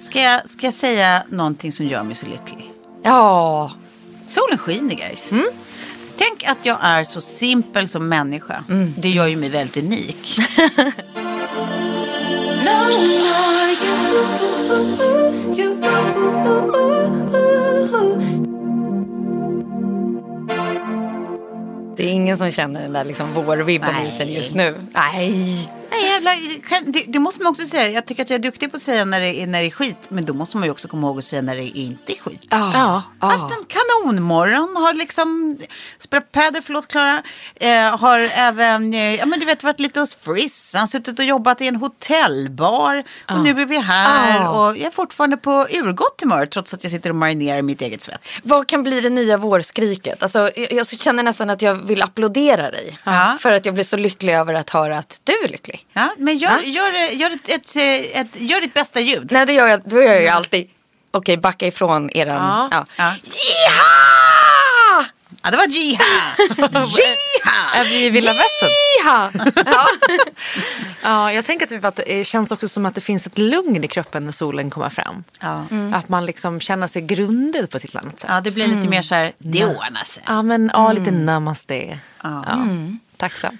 Ska jag, ska jag säga någonting som gör mig så lycklig? Ja, Solen skiner guys. Tänk att jag är så simpel som människa. Det gör ju mig väldigt unik. det är ingen som känner den där liksom vårvibben i sig just nu. Nej. Nej, jävla, det, det måste man också säga. Jag tycker att jag är duktig på att säga när det, är, när det är skit. Men då måste man ju också komma ihåg att säga när det inte är skit. Ja, ja. Haft en kanonmorgon. Har liksom spelat padel, förlåt Klara. Eh, har även, eh, ja men du vet varit lite hos Frissan. Suttit och jobbat i en hotellbar. Och nu är vi här. Ja. Och jag är fortfarande på urgott humör. Trots att jag sitter och marinerar mitt eget svett. Vad kan bli det nya vårskriket? Alltså, jag, jag känner nästan att jag vill applådera dig. Ja. För att jag blir så lycklig över att höra att du är lycklig. Ja, men gör, Ja. gör, gör, ett, ett, ett, gör ditt bästa ljud. Nej, det gör jag, då gör jag ju alltid. Okej, backa ifrån eran... Ja. Ja. Jiha! Ja, det var Jiha! Jiha! Är vi i vilda västern? Jiha! Ja. Ja, jag tänker att, vi, att det känns också som att det finns ett lugn i kroppen när solen kommer fram. Ja. Att man liksom känner sig grundad på ett helt annat sätt. ja, det blir lite mer så här, det ordnar sig. Ja, men ja, lite namaste. Ja. Ja. Tacksam.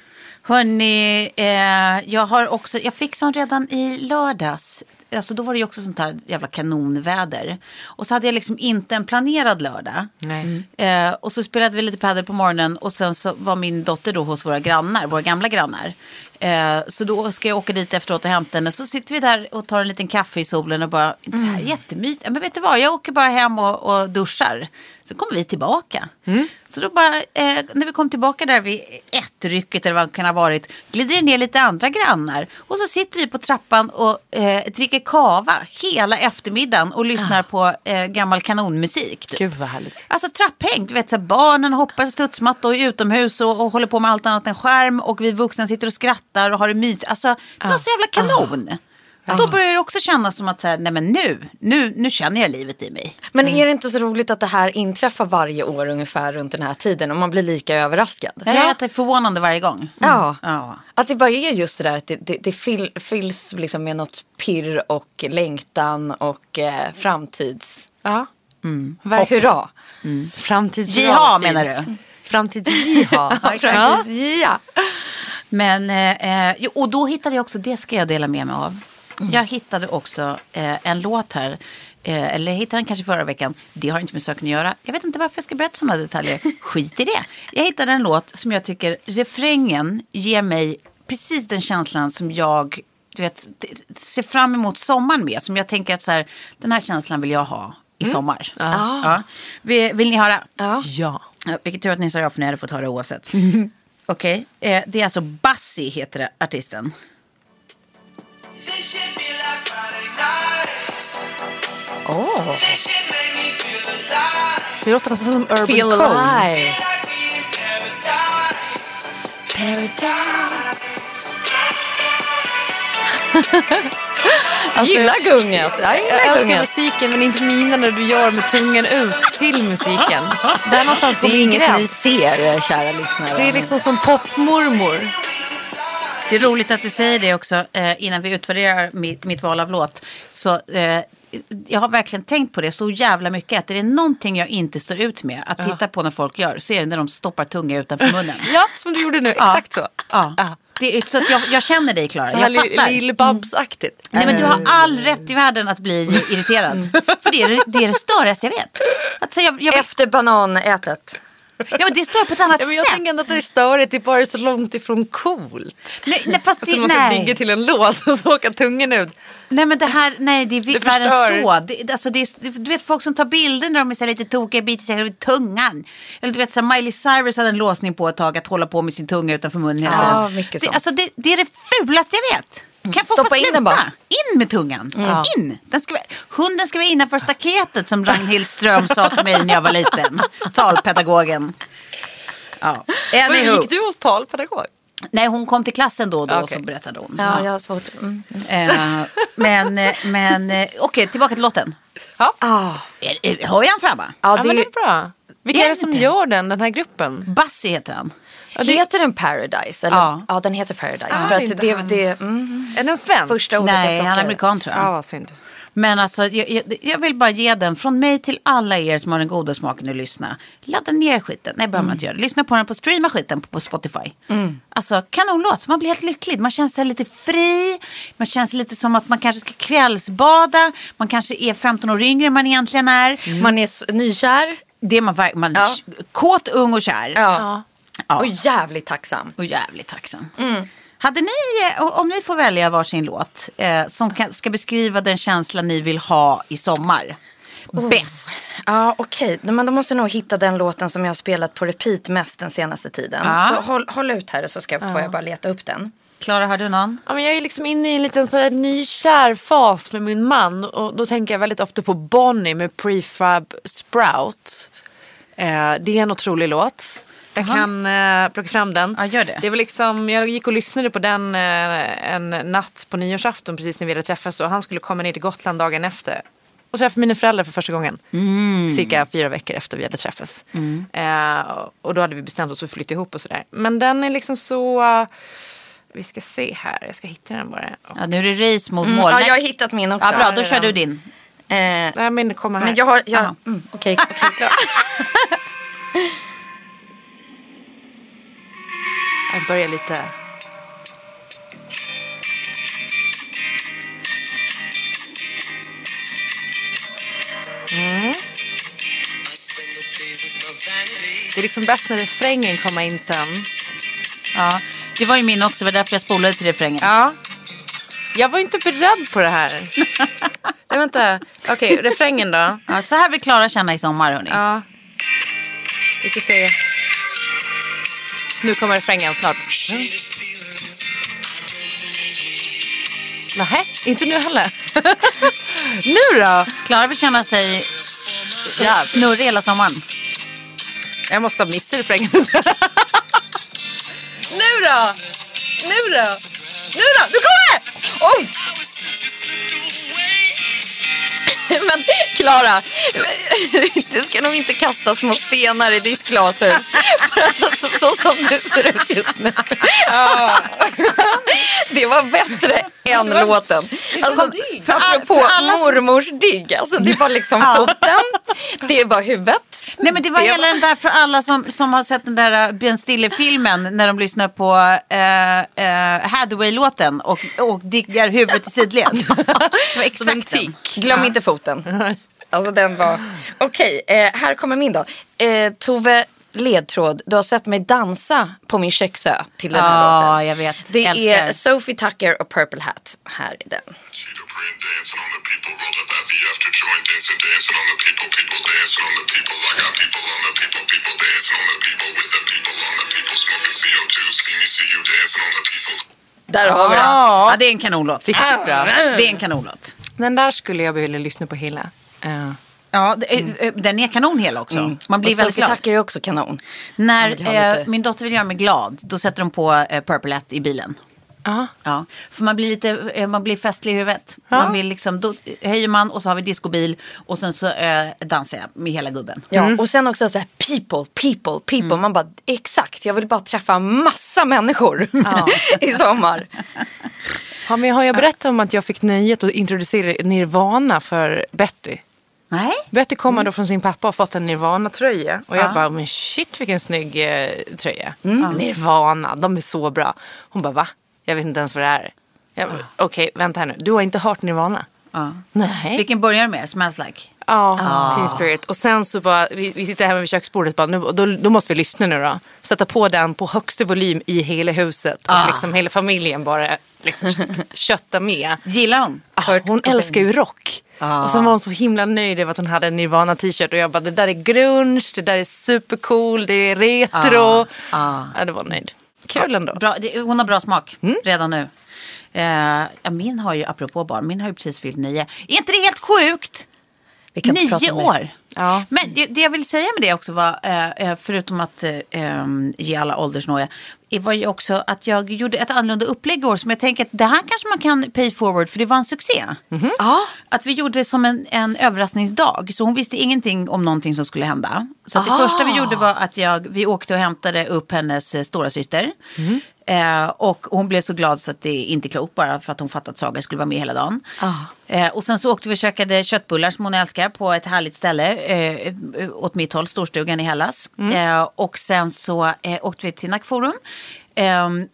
Hörni, eh, jag har också, jag fick sån redan i lördags. Alltså då var det ju också sånt här jävla kanonväder. Och så hade jag liksom inte en planerad lördag. Nej. Eh, och så spelade vi lite padel på morgonen och sen så var min dotter då hos våra grannar, våra gamla grannar. Eh, så då ska jag åka dit efteråt och hämta henne. Så sitter vi där och tar en liten kaffe i solen och bara, så här jättemysigt. Men vet du vad, jag åker bara hem och, och duschar. Så kommer vi tillbaka. Så då bara, eh, när vi kom tillbaka där vid ett-rycket eller vad det kan ha varit, glider det ner lite andra grannar. Och så sitter vi på trappan och eh, dricker kava hela eftermiddagen och lyssnar på eh, gammal kanonmusik. Typ. Gud vad härligt. Alltså trapphäng, du vet så här, barnen hoppar studsmatta och är utomhus och, och håller på med allt annat än skärm och vi vuxna sitter och skrattar och har det mysigt. Alltså det var så jävla kanon. Då börjar det också kännas som att så här, nej men nu, nu, nu känner jag livet i mig. Men är det inte så roligt att det här inträffar varje år ungefär runt den här tiden och man blir lika överraskad? Jag är att det är förvånande varje gång. Ja. Ja. Att det bara är just det där att det, det, det fyll, fylls liksom med något pirr och längtan och eh, framtids... Ja. Verkligen. Hurra! Framtids Jiha, menar du? Framtids-jiha. Ja. ja. Men, eh, eh, och då hittade jag också, det ska jag dela med mig av. Jag hittade också eh, en låt här. Eh, eller jag hittade den kanske förra veckan. Det har inte med saken att göra. Jag vet inte varför jag ska berätta sådana detaljer. Skit i det. Jag hittade en låt som jag tycker refrängen ger mig precis den känslan som jag du vet, ser fram emot sommaren med. Som jag tänker att så här, den här känslan vill jag ha i sommar. Ja. Vill, vill ni höra? Ja. Ja. Ja, vilket tur att ni sa ja för ni hade fått höra oavsett. Okej, eh, det är alltså Bassi heter det, artisten. Åh. Det låter nästan som Urban Feel Code. alive. Jag gillar gunget. Jag Jag gillar älskar gunget. musiken men inte mina när du gör med tungan ut till musiken. Där någonstans Det är inget ni ser, kära lyssnare. Det är liksom som popmormor. Det är roligt att du säger det också eh, innan vi utvärderar mitt, mitt val av låt. Så, eh, jag har verkligen tänkt på det så jävla mycket. Att är det någonting jag inte står ut med att titta på när folk gör så är det när de stoppar tunga utanför munnen. Ja, som du gjorde nu. Exakt så. Ja. Det är, så att jag, jag känner dig Klara. Så Jag fattar. Lill-Babs-aktigt. Nej men du har all rätt i världen att bli irriterad. För det är det, är det störigaste jag vet. Att säga, jag, jag, Efter bananätet. Ja, men det stör på ett annat Ja, men jag sätt. tänker ändå att det är störigt, det är bara så långt ifrån coolt. Nej, nej, fast det, Alltså man ska nej. bygga till en låt och så åka tungan ut. nej men det här, nej det är Det värre än så. Det, alltså, det är, du vet folk som tar bilder när de är så lite tokiga, biter sig i tungan. Eller du vet så här, Miley Cyrus hade en låsning på ett tag att hålla på med sin tunga utanför munnen hela Ja, tiden. mycket det, sånt. alltså, det, det är det fulaste jag vet. Kan folk Stoppa få in den bara. In med tungan. In. Den ska, vara- hunden ska vara innanför staketet som Ragnhild Ström sa till mig när jag var liten. Talpedagogen. Ja. Men Anywho. gick du hos talpedagog? Nej, hon kom till klassen då och då Okej. så berättade hon. Ja, jag har svårt. Mm. Eh, men, eh, men eh, okej, tillbaka till låten. Ja. Är- Hör jag han framma? Ja, Ja, det men det är, bra. Vilka Är det som inte? gör den, den här gruppen? Bassi heter han. Heter den Paradise? Eller? Ja. Ja. den heter Paradise. Ah, för det att det, han. det mm, Är den svensk? första ordet Nej, han är amerikan tror jag. Ja, synd. Men alltså, jag, jag, jag vill bara ge den från mig till alla er som har den goda smaken att lyssna. Ladda ner skiten. Nej, behöver man inte göra. Lyssna på den på streama skiten på, på Spotify. Alltså, kanonlåt. Man blir helt lycklig. Man känner sig lite fri. Man känner sig lite som att man kanske ska kvällsbada. Man kanske är 15 år yngre än man egentligen är. Man är nykär Det är man, man Ja. kåt, ung och kär. ja. Ja. och jävligt tacksam. Och jävligt tacksam. Hade ni, eh, om ni får välja varsin låt eh, som kan, ska beskriva den känsla ni vill ha i sommar. Bäst. Ja, okej. Men då måste jag nog hitta den låten som jag har spelat på repeat mest den senaste tiden. Ja. Så håll, håll ut här så ska jag, får jag bara leta upp den. Klara, har du någon? Ja, men jag är liksom inne i en liten sådär nykär fas med min man. Och då tänker jag väldigt ofta på Bonnie med Prefab Sprout. Eh, det är en otrolig låt. Jag kan eh, plocka fram den. Ja, gör det. det var liksom, jag gick och lyssnade på den eh, en natt på nyårsafton precis när vi hade träffats. Och han skulle komma ner till Gotland dagen efter. Och träffa mina föräldrar för första gången. Cirka fyra veckor efter vi hade träffats. Eh, och då hade vi bestämt oss för att flytta ihop och sådär. Men den är liksom så... eh, vi ska se här, jag ska hitta den bara. Ja, nu är det race mot mål. Mm, Ja, Nej. jag har hittat min också. ja, bra, då kör du din. Eh, Nej men kommer här. men jag har... Jag, Aha. mm, Okej, okej, klar. Jag börjar lite... Mm. Det är liksom bäst när refrängen kommer in sen. Ja, det var ju min också, det var därför jag spolade till refrängen. Ja. Jag var inte beredd på det här. Nej, vänta. Okej, refrängen då. Ja, så här vill Klara känna i sommar, hörni. Ja. Vi ska se. Nu kommer refrängen snart. Mm. Nej, inte nu heller. nu då? Klara vill känna sig ja, snurrig hela sommaren. Jag måste ha missat refrängen. nu då? Nu då? Nu då? Nu kommer det! Oj! Men Klara, du ska nog inte kasta små stenar i ditt glashus. För att alltså, så som du ser ut just nu. Det var bättre än låten. Alltså, För all- för alla mormors digg. Alltså, det var liksom Ja. foten, det var huvudet. Nej men det var Det hela den där för alla som, som har sett den där uh, Ben Stiller-filmen när de lyssnar på uh, uh, Hathaway-låten och, och diggar huvudet i sidled. Det var exakt den. Glöm inte foten. Alltså den var... Okej, eh, här kommer min då. Eh, Tove Ledtråd, du har sett mig dansa på min köksö till den här Ja, låten. jag vet. Det Älskar. är Sophie Tucker och Purple Hat. Här är den. Cheetah print dancing on the people, rolled up at the after joint dancing, dancing on the people, people dancing on the people. I got people on the people, people dancing on the people with the people on the people smoking CO2. See me, see you dancing on the people. Där har vi den. Ja, det är en kanonlåt. Riktigt bra. Det är en kanonlåt. Den där skulle jag vilja lyssna på hela. Eh, Ja, är- eh, den är kanon hela också. Man blir och väldigt Sophie glad. Tucker är också kanon. När eh, min dotter vill göra mig glad, då sätter de på eh, Purple Hat i bilen. Ja. Ja, för man blir lite, eh, man blir festlig i huvudet. Man vill liksom, då höjer man och så har vi discobil och sen så eh, dansar jag med hela gubben. Ja, och sen också så här, people, people, people. Mm. Man bara, exakt, jag vill bara träffa massa människor i sommar. Ja, men har jag berättat om att jag fick nöjet att introducera Nirvana för Betty? Nej? Betty kommer då från sin pappa och fått en Nirvana-tröja. Och jag bara, men shit vilken snygg eh, tröja. Nirvana, de är så bra. Hon bara, va? Jag vet inte ens vad det är. Jag bara, Okej, vänta här nu. Du har inte hört Nirvana? Ja. Nej. Vilken börjar med? Smells like? Ja, Teen Spirit. Och sen så bara, vi, vi sitter hemma vid köksbordet bara, nu, och då, då måste vi lyssna nu då. Sätta på den på högsta volym i hela huset. Och liksom hela familjen bara liksom kötta med. Gillar hon? Ah, hon älskar ju rock. Och sen var hon så himla nöjd över att hon hade en Nirvana t-shirt. Och jag bara, det där är grunge, det där är supercool, det är retro. Ja, det var nöjd. Kul ändå. Bra, det, hon har bra smak Mm. redan nu. Ja, min har ju, apropå barn, min har ju precis fyllt nio. Är inte det helt sjukt? Vi kan prata Nio år. Ja. Men det, det jag vill säga med det också var, eh, eh, förutom att eh, eh, ge alla åldersnoja, var ju också att jag gjorde ett annorlunda upplägg i år som jag tänker att det här kanske man kan pay forward för det var en succé. Ja, Att vi gjorde det som en, en överraskningsdag. Så hon visste ingenting om någonting som skulle hända. Så att det Ah. första vi gjorde var att jag, vi åkte och hämtade upp hennes stora syster. Eh, och hon blev så glad så att det inte är klokt bara för att hon fattade att Saga skulle vara med hela dagen. Eh, och sen så åkte vi och käkade köttbullar som hon älskar på ett härligt ställe. Eh, åt mitt håll, storstugan i Hellas. Eh, och sen så eh, åkte vi till Nackforum.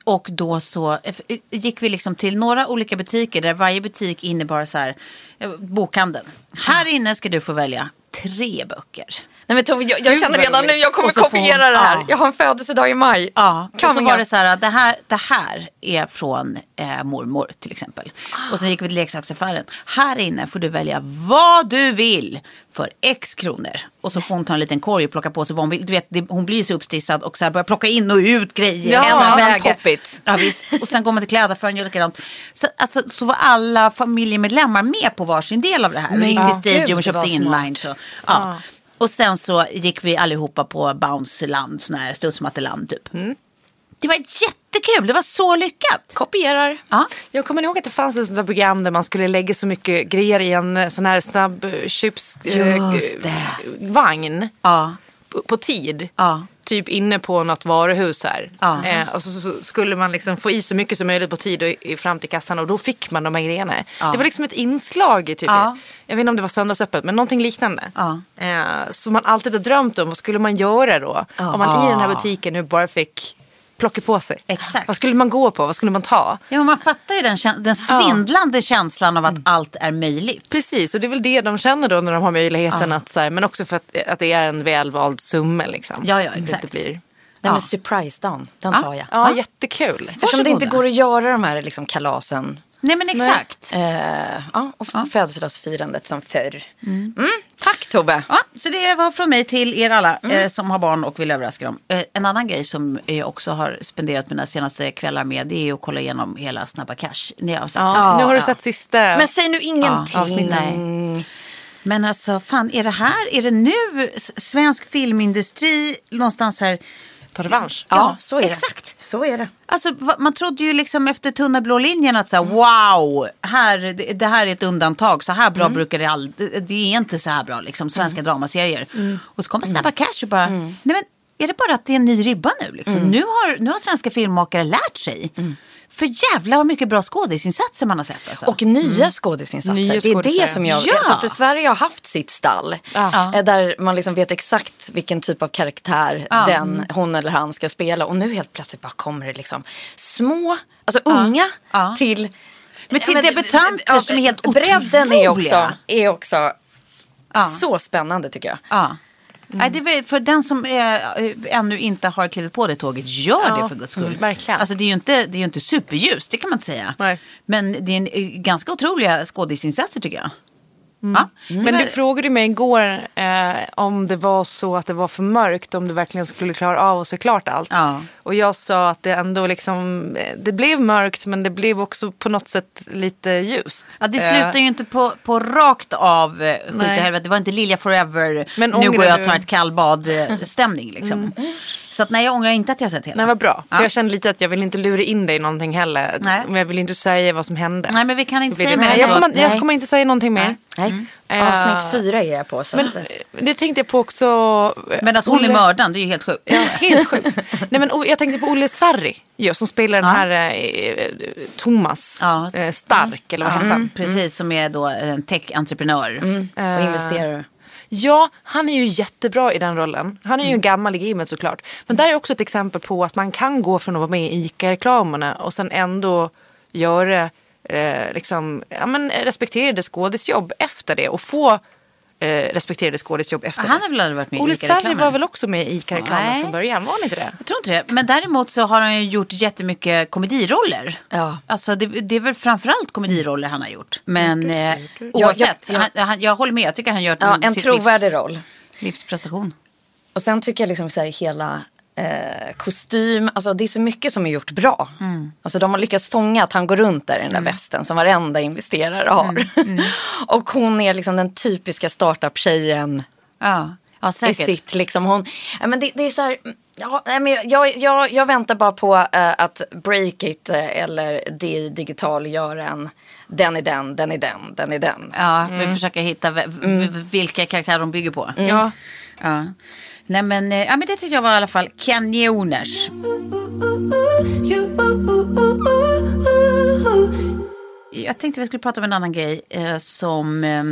Och då så eh, gick vi liksom till några olika butiker där varje butik innebar så här, eh, bokhandeln. Här inne ska du få välja tre böcker. Nej, men Tove, jag, jag känner redan nu, jag kommer så kopiera hon- det här. ja. Jag har en födelsedag i maj. Ja, och så var det så här, det här, det här är från eh, mormor till exempel. Och sen gick vi till leksaksaffären. Här inne får du välja vad du vill för x kronor. Och så får hon ta en liten korg och plocka på sig vad hon vill. Du vet, det, hon blir ju så uppstissad och så här börjar plocka in och ut grejer. Ja, En poppit. Ja, visst. Och sen går man till klädaffären och gör likadant. Så, alltså, så var alla familjemedlemmar med på varsin del av det här. Vi Men gick ja. till Stadium Gud, och köpte inline. Så, ja. Och sen så gick vi allihopa på Bounce-land, sån här studsmatteland typ. Det var jättekul, det var så lyckat. Kopierar. Ja. Jag kommer ihåg att det fanns ett sånt där program där man skulle lägga så mycket grejer i en eh, sån här snabb eh, chips eh, vagn Ja. på, på tid. Ja. Typ inne på något varuhus här. Eh, och så, så, skulle man liksom få i så mycket som möjligt på tid och, i, fram till kassan och då fick man de här grejerna. Det var liksom ett inslag i typ, Ja. jag vet inte om det var söndagsöppet men någonting liknande. Eh, som man alltid har drömt om, vad skulle man göra då? Om man i den här butiken nu bara fick plocka på sig. Exakt. Vad skulle man gå på? Vad skulle man ta? Ja, man fattar ju den, käns- den svindlande känslan av att allt är möjligt. Precis, och det är väl det de känner då när de har möjligheten att så här, men också för att, att det är en välvald summa liksom. Ja, ja, Det exakt. inte blir... Nej, men surprise-dagen, den tar jag. Ja, jättekul. Eftersom det inte Varsågoda. går att göra de här liksom, kalasen. Nej, men exakt. Eh, ja, och födelsedagsfirandet som förr. Mm. Tack Tobbe. Ja, så det var från mig till er alla eh, som har barn och vill överraska dem. Eh, en annan grej som jag också har spenderat mina senaste kvällar med det är att kolla igenom hela Snabba Cash. Ni har sett Ja, nu har du sett sista. Men säg nu ingenting. nej. Men alltså, fan, är det här, är det nu svensk filmindustri någonstans här? Ta revansch. Ja, så är det. Exakt. Så är det. Alltså, man trodde ju liksom efter tunna blå linjen att så här, wow, här, det, det här är ett undantag. Så här bra brukar det aldrig, det, det är inte så här bra, liksom, svenska dramaserier. Och så kommer Snabba Cash och bara, nej men är det bara att det är en ny ribba nu? Liksom? Nu, har, nu har svenska filmmakare lärt sig. För jävla vad mycket bra skådisinsatser man har sett. Alltså. Och nya skådisinsatser. Nya det är det som jag... Ja. Alltså för Sverige har haft sitt stall. Ja. eh, Där man liksom vet exakt vilken typ av karaktär den, hon eller han ska spela. Och nu helt plötsligt bara kommer det liksom små, alltså unga Ja. till... Men till Ja, debutanter som är helt Bredden är också, otroliga. är också Ja. så spännande tycker jag. Ja. Nej, det är för den som eh, ännu inte har klivit på det tåget, gör det för guds skull. mm, verkligen. Alltså, det är ju inte, det är inte superljust, det kan man inte säga. Nej. Men det är en, eh, ganska otroliga skådisinsatser tycker jag. Ja. Men Det du frågade mig igår eh, om det var så att det var för mörkt, om du verkligen skulle klara av att se klart allt. Ja. Och jag sa att det ändå liksom, eh, det blev mörkt men det blev också på något sätt lite ljust. Ja, det Eh, slutar ju inte på, på rakt av eh, skit i helvete. Det var inte Lilja Forever, Men nu går jag och du- tar ett kallbad-stämning. Liksom. Så att, nej, jag ångrar inte att jag sett hela. Nej, vad bra. Ja. För jag kände lite att jag vill inte lura in dig i någonting heller. Nej. Men jag vill inte säga vad som hände. Nej, men vi kan inte säga mer jag, kommer, jag kommer inte säga någonting mer. Nej. Eh, Avsnitt fyra är jag på. Så Men att, eh, det tänkte jag på också. eh, Men att hon är Olle- mördaren, det är ju helt sjukt. Ja, helt sjukt. Nej, men, jag tänkte på Olle Sarri ju, som spelar den Ja. här eh, Thomas Ja. eh, Stark. Eller vad hette han? Precis, som är då en tech-entreprenör. och investerare. Ja, han är ju jättebra i den rollen. Han är ju en gammal i gamet såklart. Men där är också ett exempel på att man kan gå från att vara med i ICA-reklamerna och sen ändå göra eh, liksom, ja, men, respekterade skådisjobb efter det och få eh, respekterade skådisjobb efter Han det. har väl aldrig varit med i Olle ICA-reklamer? Sarri var väl också med i ICA-reklamen från början, var han inte det? Jag tror inte det. Men däremot så har han ju gjort jättemycket komediroller. Ja. Alltså det, det är väl framförallt komediroller han har gjort. Men eh, Ja, oavsett, jag- jag- Han, han, jag håller med. Jag tycker han gör Ja, en sitt trovärdig livs, roll. livsprestation. Och sen tycker jag liksom så här, hela eh, kostym, alltså det är så mycket som är gjort bra. Alltså de har lyckats fånga att han går runt där i den där västen som varenda investerare har. och hon är liksom den typiska startup-tjejen Ja, ja i säkert. sitt liksom. Hon, ja, men det, det är så här, ja, nej, men jag, jag, jag väntar bara på eh, att Breakit eh, eller DI Digital gör en den är den, den är den, den är den. Ja, vi försöker hitta v- vilka karaktärer de bygger på. Ja. Ja. Nej men, eh, ja, men det tyckte jag var i alla fall kanjoners. Jag tänkte vi skulle prata om en annan grej eh, som eh,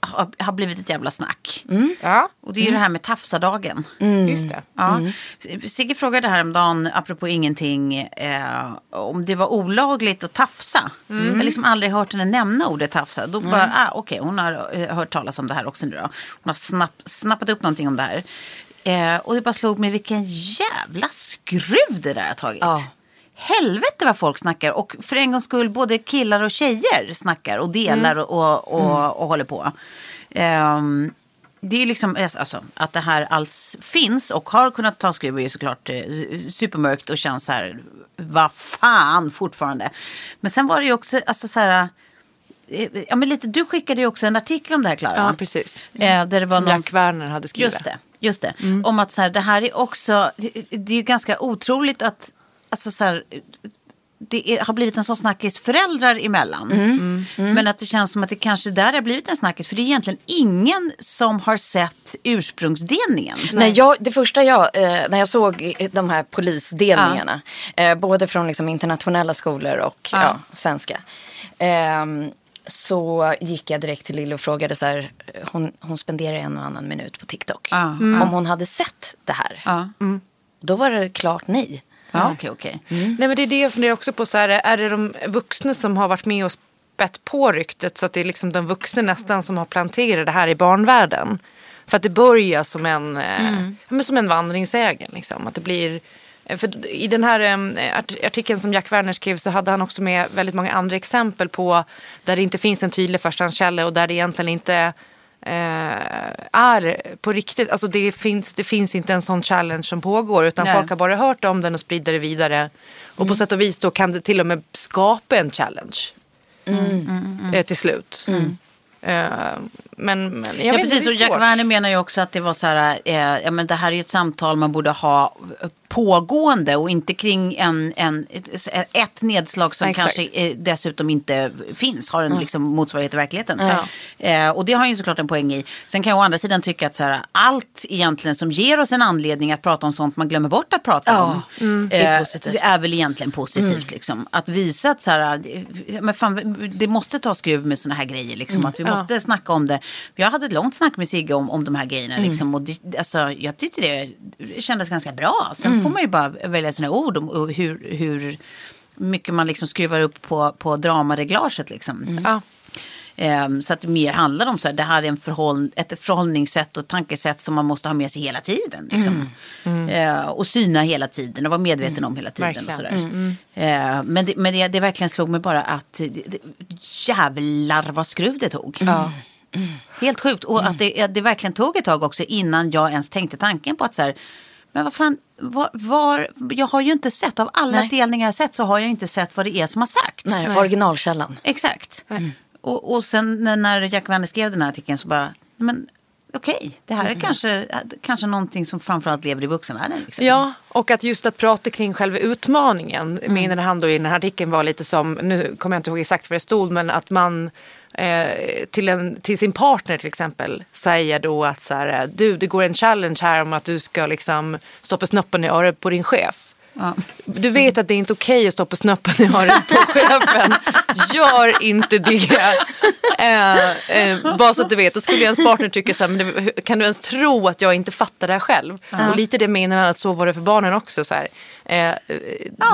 har, har blivit ett jävla snack. ja, Och det är ju det här med tafsadagen. just det. Ja. Sigge frågade häromdagen, apropå ingenting, eh, om det var olagligt att tafsa. Jag har liksom aldrig hört henne nämna ordet tafsa. Då bara, ah, okej, hon har eh, hört talas om det här också nu då. Hon har snapp, snappat upp någonting om det här. Eh, och det bara slog mig vilken jävla skruv det där har tagit. Ja. Helvete vad folk snackar och för en gångs skull både killar och tjejer snackar och delar och, och, och, och håller på. Ehm, det är liksom, alltså, att det här alls finns och har kunnat ta skruv är såklart eh, supermörkt och känns så här, vad fan fortfarande. Men sen var det ju också, alltså så här, eh, ja men lite, du skickade ju också en artikel om det här Klara. Ja, precis. Eh, där det var Som någon, Jack Werner hade skrivit. Just det, just det. Om att så här, det här är också, det, det är ju ganska otroligt att, alltså så här, det är, har blivit en sån snackis föräldrar emellan. Men att det känns som att det kanske där har blivit en snackis. För det är egentligen ingen som har sett ursprungsdelningen. Nej, jag, det första jag, eh, när jag såg de här polisdelningarna, eh, både från liksom internationella skolor och ja. svenska, ehm, så gick jag direkt till Lille och frågade så här, hon, hon spenderar en och annan minut på TikTok. Ja. Om hon hade sett det här. Ja, Då var det klart nej. Ja okej, okej. Nej men det är det jag funderar också på. Så här, är det de vuxna som har varit med och spett på ryktet så att det är liksom de vuxna nästan som har planterat det här i barnvärlden? För att det börjar som en, eh, ja, men som en vandringssägen. Liksom. Att det blir, eh, för I den här eh, art- artikeln som Jack Werner skrev så hade han också med väldigt många andra exempel på där det inte finns en tydlig förstahandskälla och där det egentligen inte är på riktigt. Alltså det finns, det finns inte en sån challenge som pågår utan Nej. folk har bara hört om den och sprider det vidare. Och på sätt och vis då kan det till och med skapa en challenge. Eh, till slut. Eh, men, men jag Ja, precis. Och är Jack. Werner menar ju också att det var så här, eh, ja men det här är ju ett samtal man borde ha pågående och inte kring en, en, ett, ett nedslag som Exakt. kanske eh, dessutom inte finns, har en liksom, motsvarighet i verkligen. Ja. Eh, och det har ju såklart en poäng i. Sen kan jag å andra sidan tycka att så här, allt egentligen som ger oss en anledning att prata om sånt man glömmer bort att prata Ja, om. mm, är eh, positivt. Det är väl egentligen positivt. Liksom. Att visa att så här, men fan, det måste ta skruv med såna här grejer. Liksom. Att vi måste snacka om det. Jag hade ett långt snack med Sigge om, om de här grejerna. Liksom. Och det, alltså, jag tyckte det kändes ganska bra. Sen får man ju bara välja sina ord om och hur, hur mycket man liksom skruvar upp på, på dramareglaget. Liksom. Ja. Ehm, så att det mer handlar om så här, det här är en förhåll, ett förhållningssätt och tankesätt som man måste ha med sig hela tiden. Liksom. Eh, och syna hela tiden och vara medveten om hela tiden. Och Verkligen. sådär. Eh, men det, men det, det verkligen slog mig bara att det, jävlar vad skruv det tog. Helt sjukt. Och att det, det verkligen tog ett tag också innan jag ens tänkte tanken på att så här, Men vad fan, var, var, jag har ju inte sett, av alla Nej. delningar jag sett så har jag inte sett vad det är som har sagts. Nej, originalkällan. Exakt. Och, och sen när- Jack Werner skrev den här artikeln så bara, men okej, det här är kanske, kanske någonting som framförallt lever i vuxenvärlden. Liksom. Ja, och att just att prata kring själva utmaningen, Mm. menade han då i den här artikeln var lite som, nu kommer jag inte ihåg exakt vad det stod, men att man eh, till, en, till sin partner till exempel säger då att så här, du det går en challenge här om att du ska liksom stoppa snoppen i örat på din chef. Du vet att det är inte okej att stoppa snoppen i örat på chefen. Gör inte det. Eh, eh, bara så att du vet. Då skulle ens partner tycka så här, men det, kan du ens tro att jag inte fattar det här själv? Och lite det menar han att så var det för barnen också. Så här. Eh, eh,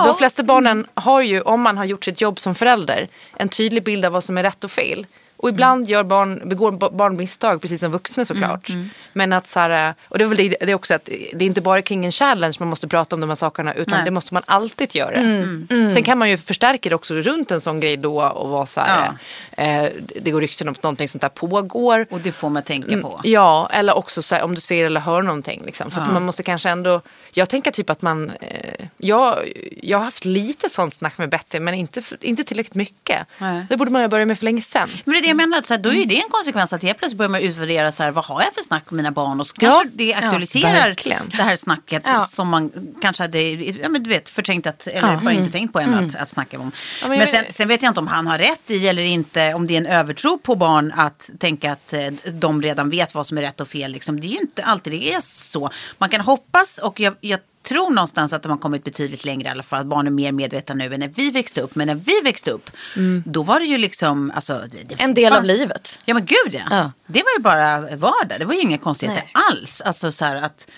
De flesta barnen har ju, om man har gjort sitt jobb som förälder, en tydlig bild av vad som är rätt och fel. Och ibland gör barn, begår ba- barn misstag, precis som vuxna såklart. Men att så här, och det är väl det, det är också att det är inte bara kring en challenge man måste prata om de här sakerna, utan Nej. det måste man alltid göra. Sen kan man ju förstärka det också runt en sån grej då och vara så här, eh, det går rykten om att någonting sånt där pågår. Och det får man tänka på. Ja, eller också så här, om du ser eller hör någonting. Liksom. För att man måste kanske ändå... Jag tänker typ att man... Eh, jag, jag har haft lite sånt snack med Betty, men inte, inte tillräckligt mycket. Nej. Det borde man ju börja med för länge sedan. Men det är det jag menar, att så här, då är ju det en konsekvens att helt plötsligt börjar man utvärdera så här, vad har jag för snack med mina barn och så kanske det aktualiserar verkligen. det här snacket Ja. som man kanske hade ja, men du vet, förträngt att, eller bara inte tänkt på än att, att snacka om. men men sen, vet- sen vet jag inte om han har rätt i eller inte, om det är en övertro på barn att tänka att eh, de redan vet vad som är rätt och fel. Liksom. Det är ju inte alltid det är så. Man kan hoppas och jag, jag tror någonstans att de har kommit betydligt längre i alla fall. Att barn är mer medvetna nu än när vi växte upp. Men när vi växte upp, då var det ju liksom... Alltså, det, En del av fann- livet. Ja men gud ja. Ja. Det var ju bara vardag. Det var ju inga konstigheter alls. Alltså så här att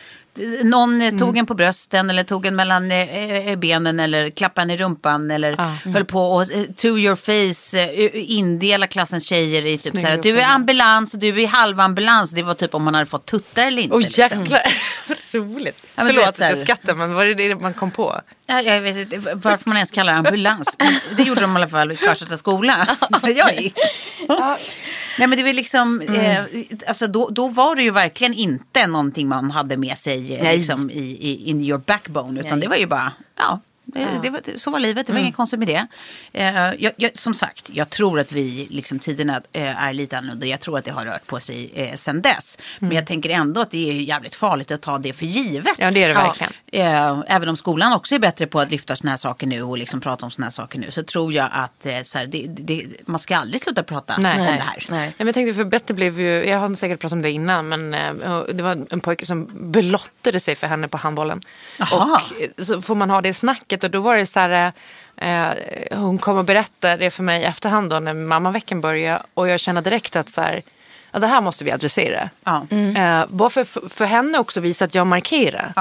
någon eh, tog en på brösten eller tog en mellan eh, eh, benen eller klappade en i rumpan eller höll på och to your face indela klassens tjejer i typ så här du är ambulans och du är halvambulans. Det var typ om man hade fått tuttar eller inte. Åh liksom. jäklar, vad roligt. Ja, Förlåt vet, att jag skrattar, men var det det man kom på? Ja, jag vet inte varför man ens kallar det ambulans. Det gjorde de i alla fall i Kvarnstedta skola. Jag gick. Nej men det var liksom, eh, alltså då, då var det ju verkligen inte någonting man hade med sig liksom, i, i in your backbone. Utan Nej. det var ju bara, ja. Det, det var, så var livet, det var inget konstigt med det. Eh, jag, jag, som sagt, jag tror att vi, liksom, tiderna eh, är lite annorlunda. Jag tror att det har rört på sig eh, sen dess. Men jag tänker ändå att det är jävligt farligt att ta det för givet. Ja, det är det verkligen. Eh, även om skolan också är bättre på att lyfta såna här saker nu och liksom prata om såna här saker nu så tror jag att eh, här, det, det, man ska aldrig sluta prata Nej. om det här. Nej. Nej, men jag tänkte för Betty blev ju, jag har säkert pratat om det innan, men eh, det var en pojke som belottade sig för henne på handbollen. Jaha. Och eh, så får man ha det snacket och då var det så här, eh, hon kom och berättade det för mig i efterhand då när mammaveckan började och jag kände direkt att så här, ja, det här måste vi adressera. Ja. Eh, bara för, för henne också visa att jag markerar.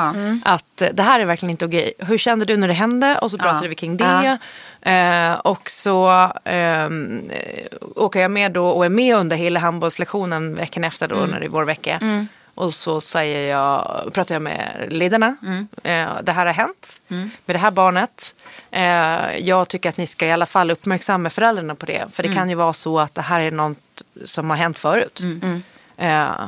Att eh, det här är verkligen inte okej. Hur kände du när det hände? Och så pratade vi kring det. Eh, och så ehm, eh, åker jag med då och är med under hela handbollslektionen veckan efter då när det är vår vecka. Och så säger jag, pratar jag med ledarna. Eh, det här har hänt med det här barnet. Eh, jag tycker att ni ska i alla fall uppmärksamma föräldrarna på det. För det kan ju vara så att det här är något som har hänt förut. Eh,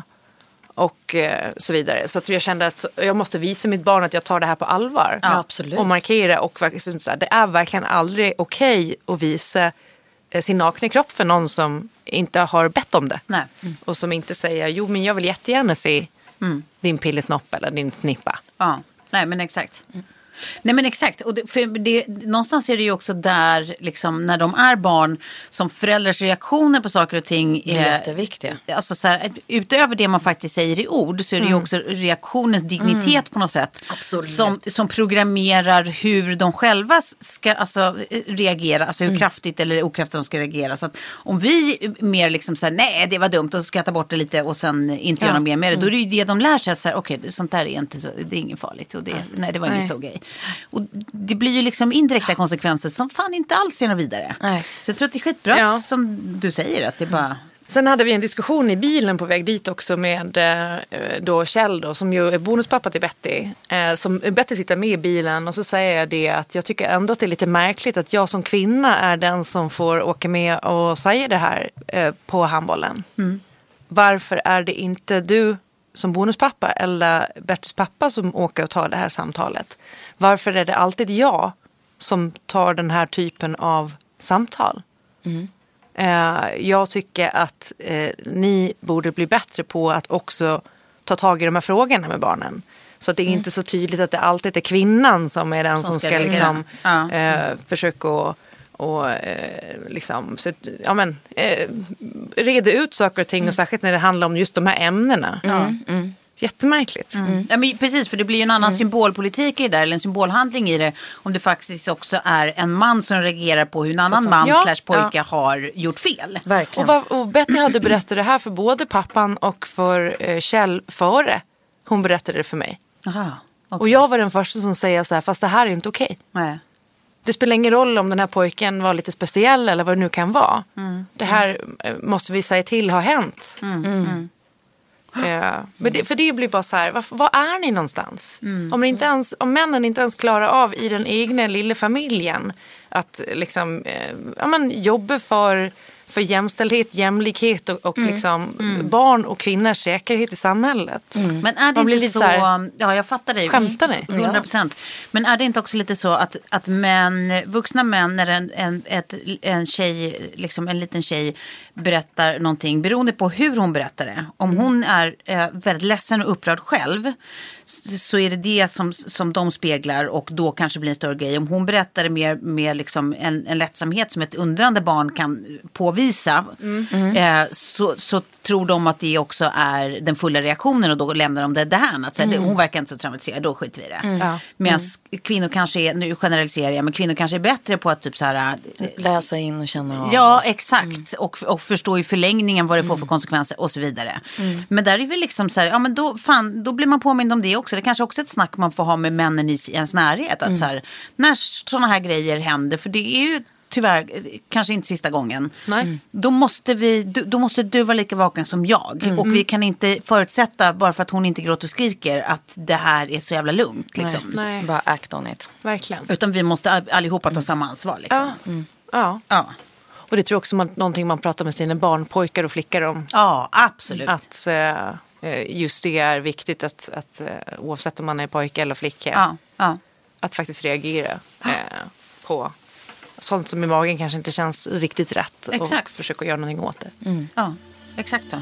och eh, så vidare. Så att jag kände att jag måste visa mitt barn att jag tar det här på allvar. Ja. Och markera och faktiskt så här, det är verkligen aldrig okej att visa sin nakna kropp för någon som inte har bett om det. Nej. Och som inte säger, jo men jag vill jättegärna se din pillesnopp eller din snippa. Ja, nej men exakt. Nej men exakt, och det, för det, någonstans är det ju också där, liksom, när de är barn, som föräldrars reaktioner på saker och ting är jätteviktiga. Alltså så här, utöver det man faktiskt säger i ord så är det ju också reaktionens dignitet på något sätt. Absolut. Som, som programmerar hur de själva ska alltså, reagera, alltså hur kraftigt eller okraftigt de ska reagera. Så att om vi mer liksom så här, nej det var dumt och skrattar bort det lite och sen inte gör något mer med det. Då är det ju det de lär sig, att så här, okej sånt där är inte så, det är inget farligt. Och det, nej det var ingen Nej. stor grej. Och det blir ju liksom indirekta konsekvenser som fan inte alls är något vidare. Nej. Så jag tror att det är skitbra Ja. som du säger, att det bara... Sen hade vi en diskussion i bilen på väg dit också med eh, då Kjell då, som ju är bonuspappa till Betty. Eh, som Betty sitter med i bilen och så säger jag det att jag tycker ändå att det är lite märkligt att jag som kvinna är den som får åka med och säga det här eh, på handbollen. Varför är det inte du som bonuspappa eller Bertils pappa som åker och tar det här samtalet? Varför är det alltid jag som tar den här typen av samtal? Eh, jag tycker att eh, ni borde bli bättre på att också ta tag i de här frågorna med barnen. Så att det är inte så tydligt att det alltid är kvinnan som är den som, Som ska, ska liksom, Ja. eh, försöka och, och eh, liksom, så, ja, men, eh, reda ut saker och ting Mm. och särskilt när det handlar om just de här ämnena. Jättemärkligt. Ja, men precis, för det blir ju en annan symbolpolitik i det där, eller en symbolhandling i det. Om det faktiskt också är en man som reagerar på hur en annan man Ja, slash pojke har gjort fel. Och, Verkligen. vad, och Betty hade berättat det här för både pappan och för eh, Kjell före hon berättade det för mig. Aha, Och jag var den första som säger så här, fast det här är inte okej. Nej. Det spelar ingen roll om den här pojken var lite speciell eller vad det nu kan vara. Mm. Det här eh, måste vi säga till har hänt. Eh, men det, för det blir bara så här, var, var är ni någonstans? Mm. Om, inte ens, om männen inte ens klarar av i den egna lilla familjen att liksom, eh, ja, men, jobba för, för jämställdhet, jämlikhet och, och liksom, barn och kvinnors säkerhet i samhället. Men är det inte lite så, så här, ja jag fattar dig. Skämtar ni? 100 procent. Men är det inte också lite så att, att män, vuxna män, när en, en, ett, en tjej, liksom en liten tjej berättar någonting, beroende på hur hon berättar det. Om Mm. hon är eh, väldigt ledsen och upprörd själv, så, är det det som, som de speglar och då kanske blir en större grej. Om hon berättar det mer med liksom en, en lättsamhet som ett undrande barn kan påvisa, Mm. eh, så, så tror de att det också är den fulla reaktionen och då lämnar de det därhän. Att, så här, det- Hon verkar inte så traumatiserad, då skiter vi i det. Ja. Medan kvinnor kanske är, nu generaliserar jag, men kvinnor kanske är bättre på att typ så här, eh, Läsa in och känna av. Ja, exakt. Och, och förstå i förlängningen vad det får för konsekvenser och så vidare. Men där är vi liksom så här, ja men då, fan, då blir man påmind om det också. Det kanske också är ett snack man får ha med männen i ens närhet. Att så här, när sådana här grejer händer, för det är ju tyvärr eh, kanske inte sista gången. Nej. Då måste, vi, du- då måste du vara lika vaken som jag. Och vi kan inte förutsätta, bara för att hon inte gråter och skriker, att det här är så jävla lugnt. Liksom. Nej, Bara act on it. verkligen. Utan vi måste all- allihopa ta samma ansvar. Liksom. Ja. Ja. Ja. Och det tror jag också man, någonting man pratar med sina barn, pojkar och flickor om. ja, absolut. Att eh, just det är viktigt att, att eh, oavsett om man är pojke eller flicka. Ja, ja. Att faktiskt reagera eh, på sånt som i magen kanske inte känns riktigt rätt. Och Exakt. försöka göra någonting åt det. ja exakt så.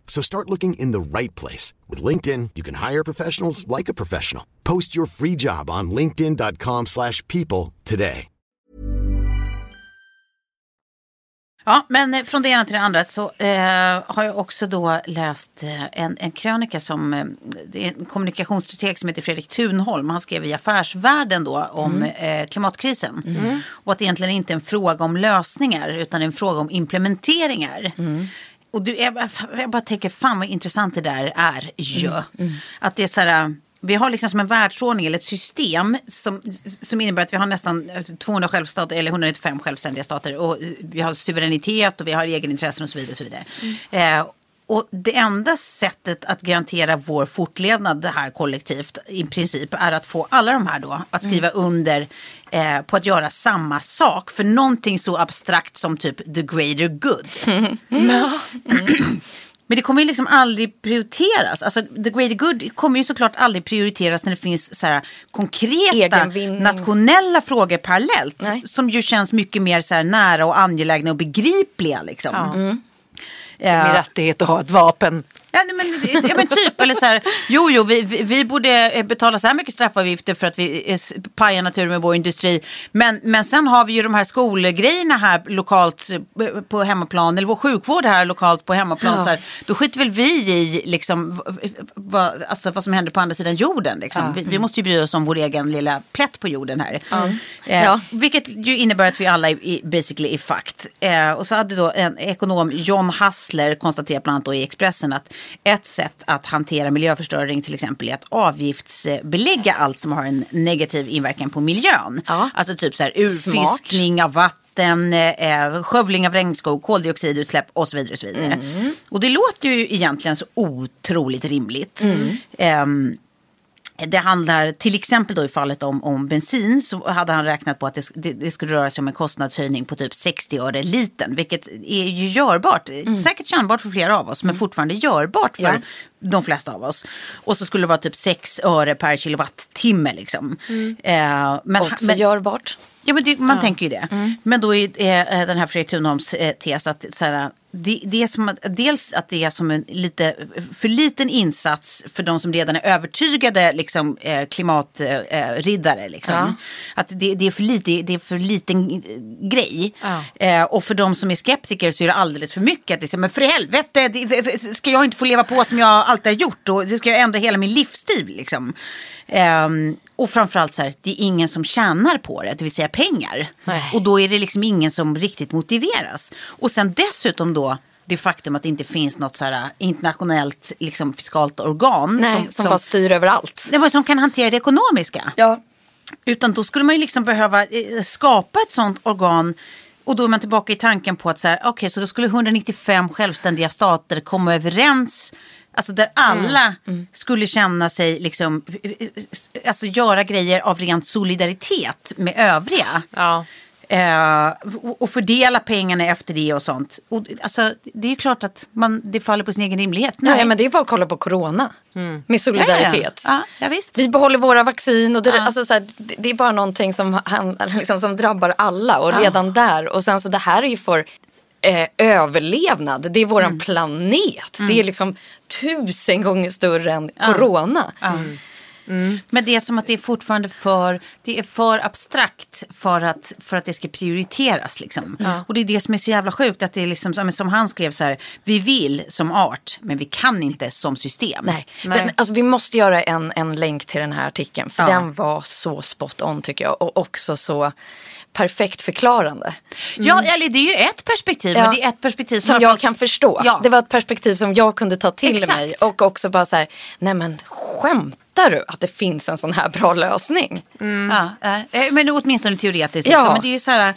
So start looking in the right place. With LinkedIn, you can hire professionals like a professional. Post your free job on linkedin.com/people slash people today. Ja, men från det ena till det andra så eh, har jag också då läst eh, en, en krönika som, eh, det är en kommunikationsstrateg som heter Fredrik Thunholm. Han skrev i Affärsvärlden då om eh, klimatkrisen. Och att det egentligen inte är en fråga om lösningar utan en fråga om implementeringar. Och du, jag, bara- jag bara tänker, fan vad intressant det där är ju. Att det är så här, vi har liksom som en världsordning eller ett system som, som innebär att vi har nästan 200 självstater eller 195 självständiga stater och vi har suveränitet och vi har egenintressen och så vidare. Och så vidare. Eh, och det enda sättet att garantera vår fortlevnad det här kollektivt i princip är att få alla de här då att skriva under eh, på att göra samma sak för någonting så abstrakt som typ the greater good. Men det kommer ju liksom aldrig prioriteras. Alltså, the greater good kommer ju såklart aldrig prioriteras när det finns så här, konkreta nationella frågor parallellt. Nej. Som ju känns mycket mer så här, nära och angelägna och begripliga. Liksom. Med Eh, rättighet att ha ett vapen. Ja, men, ja, men typ, eller så här, jo, jo, vi, vi, vi borde eh, betala så här mycket straffavgifter för att vi eh, pajar naturen med vår industri. Men, men sen har vi ju de här skolgrejerna här lokalt eh, på hemmaplan, eller vår sjukvård här lokalt på hemmaplan. Så här, då skiter väl vi i liksom, vad, alltså, vad som händer på andra sidan jorden. Liksom. Vi, vi måste ju bry oss om vår egen lilla plätt på jorden här. Eh, Ja. Vilket ju innebär att vi alla är, i- basically är fucked. Eh, och så hade då en ekonom, John Hassler, konstaterat bland annat då i Expressen att ett sätt att hantera miljöförstöring till exempel är att avgiftsbelägga allt som har en negativ inverkan på miljön. Ja. Alltså typ så här urfiskning av vatten, eh, skövling av regnskog, koldioxidutsläpp och så vidare. Och, så vidare. och det låter ju egentligen så otroligt rimligt. Ehm, det handlar till exempel då i fallet om, om bensin så hade han räknat på att det, det, det skulle röra sig om en kostnadshöjning på typ 60 öre litern. Vilket är ju görbart, säkert kännbart för flera av oss men fortfarande görbart för Ja. De flesta av oss. Och så skulle det vara typ 6 öre per kilowattimme liksom. Eh, men, Också men, görbart. Ja, men det, man tänker ju det. Men då är eh, den här Fredrik Thunholms eh, tes att så här, det, det är som att, dels att det är som en lite för liten insats för de som redan är övertygade liksom, eh, klimatriddare. Eh, riddare, liksom. Att det, det, är för lite, det är för liten eh, grej. Eh, och för de som är skeptiker så är det alldeles för mycket. Att det är så, men för helvete, det, ska jag inte få leva på som jag alltid har gjort? Och det ska jag ändra hela min livsstil. Liksom. Ehm, och framförallt så här, det är ingen som tjänar på det, det vill säga pengar. Och då är det liksom ingen som riktigt motiveras. Och sen dessutom då det faktum att det inte finns något så här internationellt liksom, fiskalt organ. Nej, som, bara styr över allt. Nej, men som kan hantera det ekonomiska. Ja. Utan då skulle man ju liksom behöva eh, skapa ett sånt organ. Och då är man tillbaka i tanken på att så här, okej, så då skulle 195 självständiga stater komma överens. Alltså där alla skulle känna sig, liksom, alltså göra grejer av ren solidaritet med övriga. Ja. Eh, och- och fördela pengarna efter det och sånt. Och, alltså, det är ju klart att man, det faller på sin egen rimlighet. Nej, men det är bara att kolla på corona. Med solidaritet. Ja, ja, visst. Vi behåller våra vaccin och det, alltså, så här, det, det är bara någonting som, han, liksom, som drabbar alla och redan där. Och sen så det här är ju för eh, överlevnad. Det är våran planet. Det är liksom tusen gånger större än corona. Men det är som att det är fortfarande för, det är för abstrakt för att, för att det ska prioriteras. Liksom. Och det är det som är så jävla sjukt. Att det är liksom, som- som han skrev så här, vi vill som art men vi kan inte som system. Nej. Den, alltså, vi måste göra en, en länk till den här artikeln. För Ja. den var så spot on tycker jag. Och också så perfekt förklarande. Ja, eller det är ju ett perspektiv, Ja. men det är ett perspektiv som, jag fått- kan förstå. Ja. Det var ett perspektiv som jag kunde ta till Exakt. mig. Och också bara så här, nej men skämtar du att det finns en sån här bra lösning? Ja, eh, men åtminstone teoretiskt. Ja. Liksom. Men det är ju så här,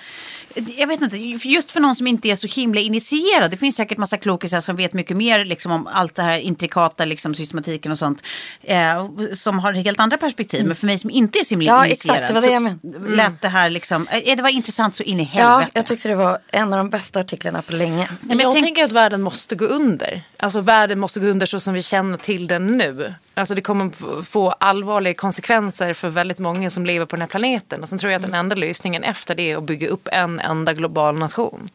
jag vet inte, just för någon som inte är så himla initierad. Det finns säkert massa klokisar som vet mycket mer liksom, om allt det här intrikata liksom, systematiken och sånt. Eh, som har helt andra perspektiv. Men för mig som inte är så himla Ja, initierad. exakt, det var det så jag menade. Lät det här liksom, eh, det var intressant så in i Ja, helvete. jag tyckte det var en av de bästa artiklarna på länge. Men jag tänker att världen måste gå under. Alltså världen måste gå under så som vi känner till den nu. Alltså det kommer få allvarliga konsekvenser för väldigt många som lever på den här planeten. Och sen tror jag att den enda lösningen efter det är att bygga upp en enda global nation.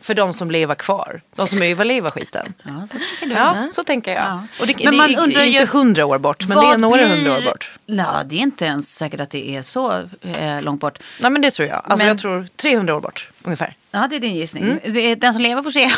För de som lever kvar. De som överlever skiten. Ja, så tänker du. Ja, så tänker jag. Ja. Och det, Men det är undrar inte ju, hundra år bort, men det är några blir- hundra år bort. Ja, det är inte ens säkert att det är så eh, långt bort. Nej men det tror jag. Alltså Men- jag tror 300 år bort ungefär. Ja, det är din gissning. Den som lever får se.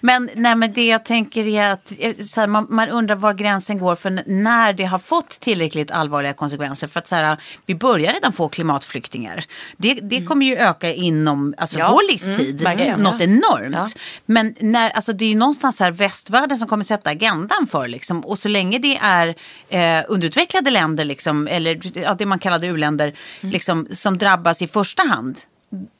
Men, nej, men det jag tänker är att eh, så här, man, man undrar var gränsen går för när det har fått tillräckligt allvarliga konsekvenser. För att så här, vi börjar redan få klimatflyktingar. Det, det kommer ju öka inom alltså, Ja, vår livstid. mm, verkligen. något enormt. Men när, alltså, det är ju någonstans här västvärlden som kommer sätta agendan för. Liksom. Och så länge det är eh, underutvecklade länder, liksom, eller ja, det man kallade u-länder, liksom, som drabbas i första hand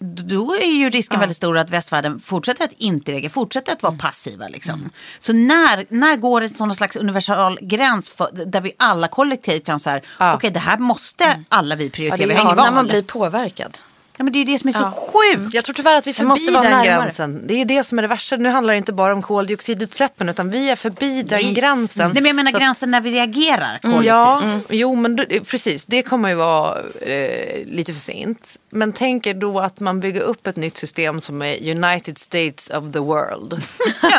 då är ju risken väldigt stor att västvärlden fortsätter att inte reagera, fortsätter att vara passiva. Liksom. Så när, när går det sån slags universal gräns för, där vi alla kollektivt kan säga, okej det här måste alla vi prioritera, vi har Ja, när man blir påverkad. Ja, men det är det som är så sjukt. Jag tror tyvärr att vi är Det måste förbi vara den närmare. gränsen. Det är det som är det värsta. Nu handlar det inte bara om koldioxidutsläppen utan vi är förbi den gränsen. Nej, men jag menar Så gränsen när vi reagerar Mm, kollektivt. Ja, jo men då, precis. Det kommer ju vara eh, lite för sent. Men tänk er då att man bygger upp ett nytt system som är United States of the World.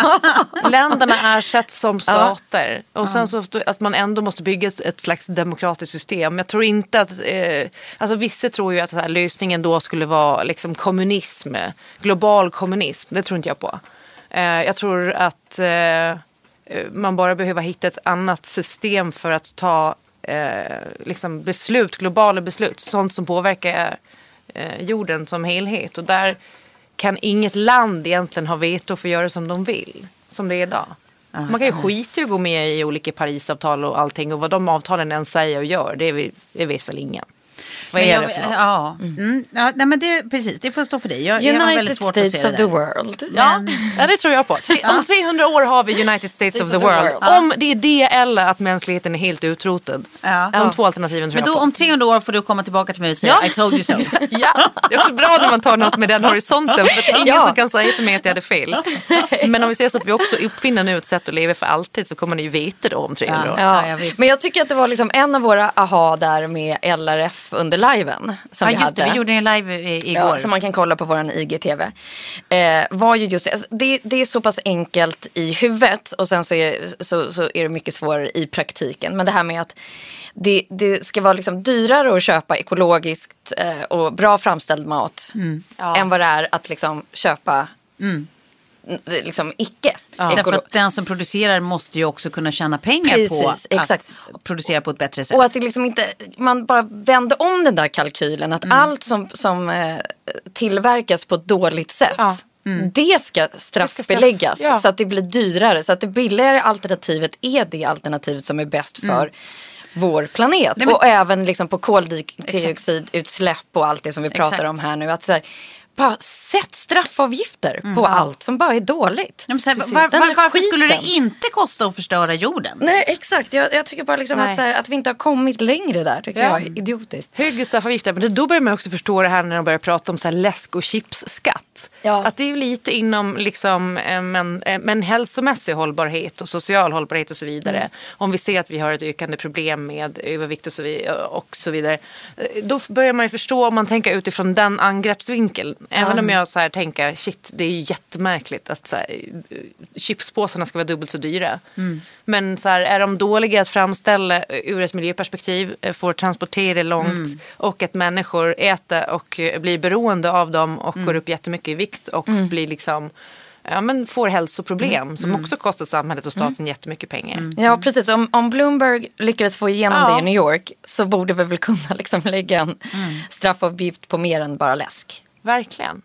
Länderna ersätts som stater. Och sen så att man ändå måste bygga ett, slags demokratiskt system. Jag tror inte att, eh, alltså vissa tror ju att den här lösningen då skulle vara liksom kommunism, global kommunism. Det tror inte jag på. Eh, jag tror att eh, man bara behöver hitta ett annat system för att ta eh, liksom beslut, globala beslut, sånt som påverkar eh, jorden som helhet. Och där kan inget land egentligen ha veto för att göra som de vill, som det är idag. Man kan ju skita i att gå med i olika Parisavtal och allting och vad de avtalen än säger och gör, det, vet, väl ingen. Vad Men är jag- det för något? Ja, mm. ja nej, men det, precis, det får stå för dig. Jag, jag har väldigt United att se States det of the world. Ja, ja, det tror jag på. Om 300 år har vi United States of the world. Om det är det eller att mänskligheten är helt utrotad. Ja. De två alternativen tror Men jag då på. om 300 år får du komma tillbaka till mig och säga Ja. I told you so. Ja, det är också bra när man tar något med den horisonten. För att ingen Ja. som kan säga till mig att jag hade fel. Men om vi ser så att vi också uppfinner nu ett sätt att leva för alltid så kommer ni ju veta då om 300 år. Ja, Ja, ja, visst. men jag tycker att det var liksom en av våra aha där med LRF under liven. Som Ja, vi just det, hade. vi gjorde en live i- igår. Ja, som man kan kolla på vår IGTV. Eh, var ju just det. Alltså, det. Det är så pass enkelt i huvudet och sen så är, så, så är det mycket svårare i praktiken. Men det här med att det, det ska vara liksom dyrare att köpa ekologiskt eh, och bra framställd mat än vad det är att liksom köpa n- liksom icke. Därför ekolo- att den som producerar måste ju också kunna tjäna pengar Precis, på exakt. att producera på ett bättre sätt. Och att det liksom inte, man bara vände om den där kalkylen. Att allt som, som eh, tillverkas på ett dåligt sätt. Ja. Det ska straffbeläggas ja. så att det blir dyrare. Så att det billigare alternativet är det alternativet som är bäst för vår planet. Nej, men- Och även liksom på koldioxidutsläpp och allt det som vi pratar Exakt. om här nu. Att så här, bara sätt straffavgifter på allt som bara är dåligt. Ja, här, var, var, varför skulle det skiten. inte kosta att förstöra jorden? Nej exakt, jag, jag tycker bara liksom att, så här, att vi inte har kommit längre där tycker Ja. jag är idiotiskt. Högre straffavgifter, men då börjar man också förstå det här när de börjar prata om så här läsk och chipsskatt. Ja. Att det är ju lite inom liksom, eh, men, eh, men hälsomässig hållbarhet och social hållbarhet och så vidare. Mm. Om vi ser att vi har ett ökande problem med övervikt och så, vi- och så vidare. Eh, Då börjar man ju förstå om man tänker utifrån den angreppsvinkeln. Även om jag så här tänker, shit det är ju jättemärkligt att så här, chipspåsarna ska vara dubbelt så dyra. Mm. Men så här, är de dåliga att framställa ur ett miljöperspektiv, eh, får transportera långt Mm. och att människor äter och eh, blir beroende av dem och Mm. går upp jättemycket i vikt och blir liksom Ja, men får hälsoproblem Mm. som också kostar samhället och staten jättemycket pengar. Ja, precis. Om, om Bloomberg lyckades få igenom Ja. det i New York så borde vi väl kunna liksom lägga en straffavgift på mer än bara läsk. Verkligen.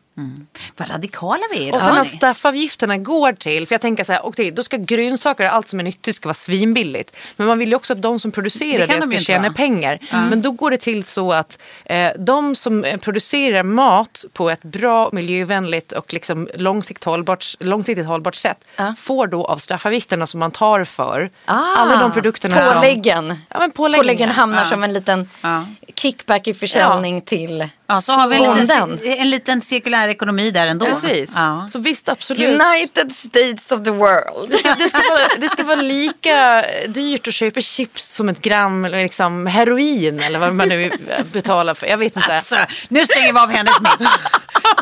Vad radikala vi är Och sen att straffavgifterna går till, för jag tänker så här, okej, då ska grönsaker och allt som är nyttigt ska vara svinbilligt. Men man vill ju också att de som Det producerar det, de ju ska tjäna pengar. Men då går det till så att eh, de som eh, producerar mat på ett bra, miljövänligt och liksom långsiktigt hållbart, långsiktigt hållbart sätt får då av straffavgifterna som man tar för alla de produkterna som... Påläggen. Ja, men påläggen, Påläggen ja. hamnar som en liten Ja. kickback i försäljning till Ja, så har vi en Bonden. liten, en liten cirkulär ekonomi där ändå. Precis. Ja. Så visst, absolut. United States of the world. Det ska, vara, det ska vara lika dyrt att köpa chips som ett gram liksom heroin eller vad man nu betalar för. Jag vet inte. Alltså, nu stänger vi av hennes mick.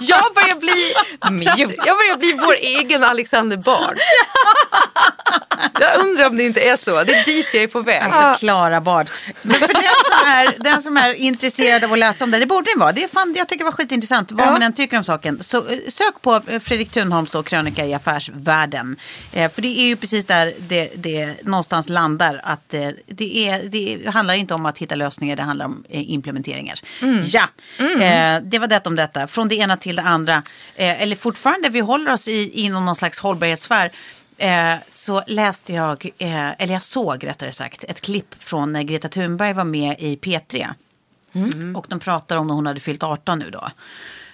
Jag börjar bli, jag börjar bli vår egen Alexander Bard. Jag undrar om det inte är så. Det är dit jag är på väg. Alltså Klara Bard. Men för den som, är, den som är intresserad av att läsa om det, det borde ni vara. Det är fan, jag tycker det var skitintressant, vad man än tycker om saken. Så eh, sök på eh, Fredrik Thunholms då, krönika i affärsvärlden. Eh, för det är ju precis där det, det någonstans landar. Att eh, det, är, det handlar inte om att hitta lösningar, det handlar om eh, implementeringar. Ja, eh, det var det om detta. Från det ena till det andra. Eller fortfarande, vi håller oss i, inom någon slags hållbarhetssfär. Eh, så läste jag, eh, eller jag såg rättare sagt, ett klipp från när Greta Thunberg var med i P3. Och de pratar om när hon hade fyllt 18 nu då.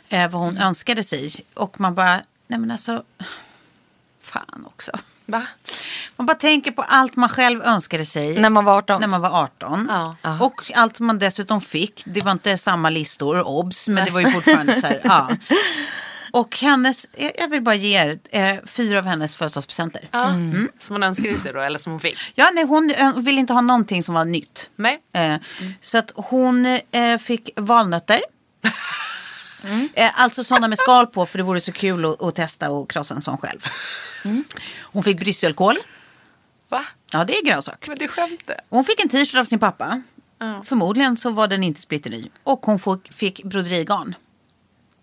Eh, vad hon önskade sig. Och man bara, nej men alltså, fan också. Va? Man bara tänker på allt man själv önskade sig. När man var 18. När man var 18. Ja. Och allt man dessutom fick. Det var inte samma listor, obs, men det var ju fortfarande så här. Ja. Och hennes, jag vill bara ge er eh, fyra av hennes födelsedagspresenter. Ja. Som hon önskade sig då, eller som hon fick. nej, hon eh, vill inte ha någonting som var nytt. Nej. Eh, Så att hon eh, fick valnötter. Eh, alltså sådana med skal på för det vore så kul att, att testa och krossa en sån själv. Hon fick brysselkål. Va? Ja, det är grönsak. Men du skämtar. Hon fick en t-shirt av sin pappa. Förmodligen så var den inte splitterny. Och hon fick, fick broderigarn.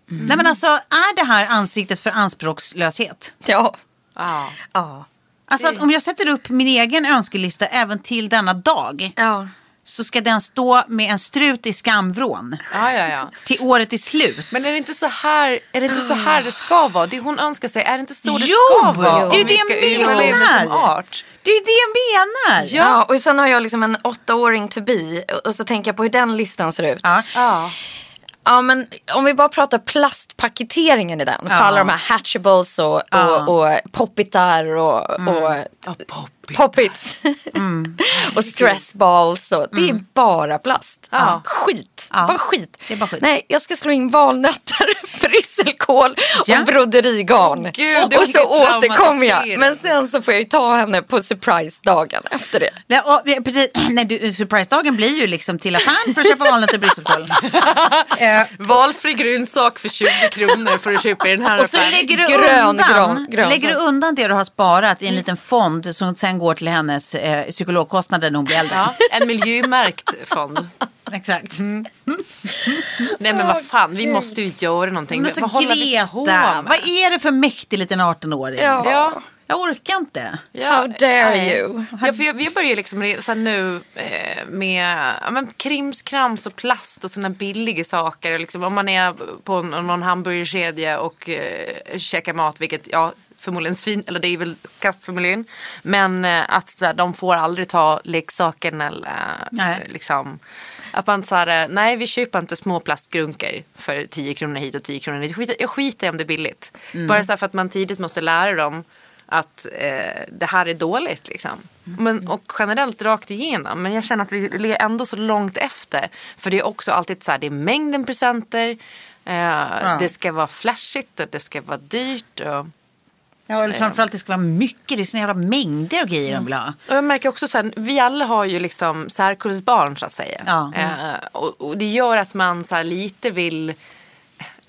Nej men alltså, är det här ansiktet för anspråkslöshet? Ja. Ja. Ja. Alltså att om jag sätter upp min egen önskelista även till denna dag. Ja. Så ska den stå med en strut i skamvrån. Ja, ja, ja. Till året är slut. Men är det inte så här, är det, inte så här det ska vara? Det hon önskar sig, är det inte så det Jo, ska vara? det är om det jag menar. som art? Det är ju det jag menar. Ja. och sen har jag liksom en åttaåring to be. Och så tänker jag på hur den listan ser ut. Ja. Ja. Ja, men om vi bara pratar plastpaketeringen i den. På Ja. alla de här hatchables och, Ja. och, och poppitar och, och Ja, poppits. Mm. och stressballs. Och, det är bara plast. Ja. Skit. Bara skit. Det är bara skit. Nej, jag ska slå in valnötter, brysselkål Ja. och broderigarn. Åh, Gud, och så återkommer jag. Men sen så får jag ju ta henne på surprise-dagen efter det. Det, och, ja, precis, nej, du, surprise-dagen blir ju liksom till affären för att köpa valnötter och brysselkål. eh, Valfri grönsak för 20 kronor för att köpa i den här och så affären. lägger du, Grön, undan, grön, grön lägger du undan det du har sparat i en liten fond som sen går till hennes eh, psykologkostnader när hon blir äldre. Ja, en miljömärkt fond. Exakt. Nej men vad fan, vi måste ju göra någonting. Men alltså, vad håller vi på Greta, med? vad är det för mäktig liten 18-åring? Ja. Ja. Jag orkar inte. How dare you? Ja, för jag, vi börjar liksom så nu eh, med ja, men krimskrams och plast och sådana billiga saker. Och Liksom, om man är på någon, hamburgerkedja och eh, käkar mat, vilket ja, förmodligen svin, eller det är väl kast förmodligen. Men eh, att så här, de får aldrig ta leksaken eller Nej. eh, liksom. Att man såhär, nej vi köper inte små plastgrunkor för 10 kronor hit och 10 kronor dit. Jag skiter, jag skiter i om det är billigt. Bara så här för att man tidigt måste lära dem att eh, det här är dåligt. Liksom. Men, och generellt rakt igenom. Men jag känner att vi är ändå så långt efter. För det är också alltid så här, det är mängden presenter. Eh, Det ska vara flashigt och det ska vara dyrt. Och, Ja, eller framförallt det ska vara mycket, det är såna jävla mängder av grejer de vill ha. och jag märker också så här, vi alla har ju liksom särkullsbarn så att säga. Ja. Eh, och, och det gör att man så lite vill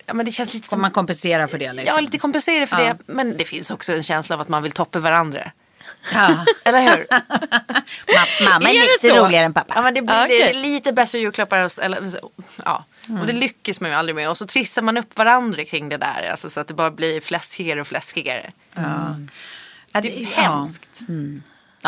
Ja, men det känns lite Om som man kompenserar för det. Liksom. Ja, lite kompensera för Ja. det. Men det finns också en känsla av att man vill toppa varandra. Ja. Eller hur? Ma- mamma är, Är lite så? roligare än pappa. Ja, men det blir är lite bättre julklappar. och- Eller, ja. Och det lyckas man ju aldrig med. Och så trissar man upp varandra kring det där. Alltså, så att det bara blir fläskigare och fläskigare. Ja, Det är ju ja. hemskt. Ja,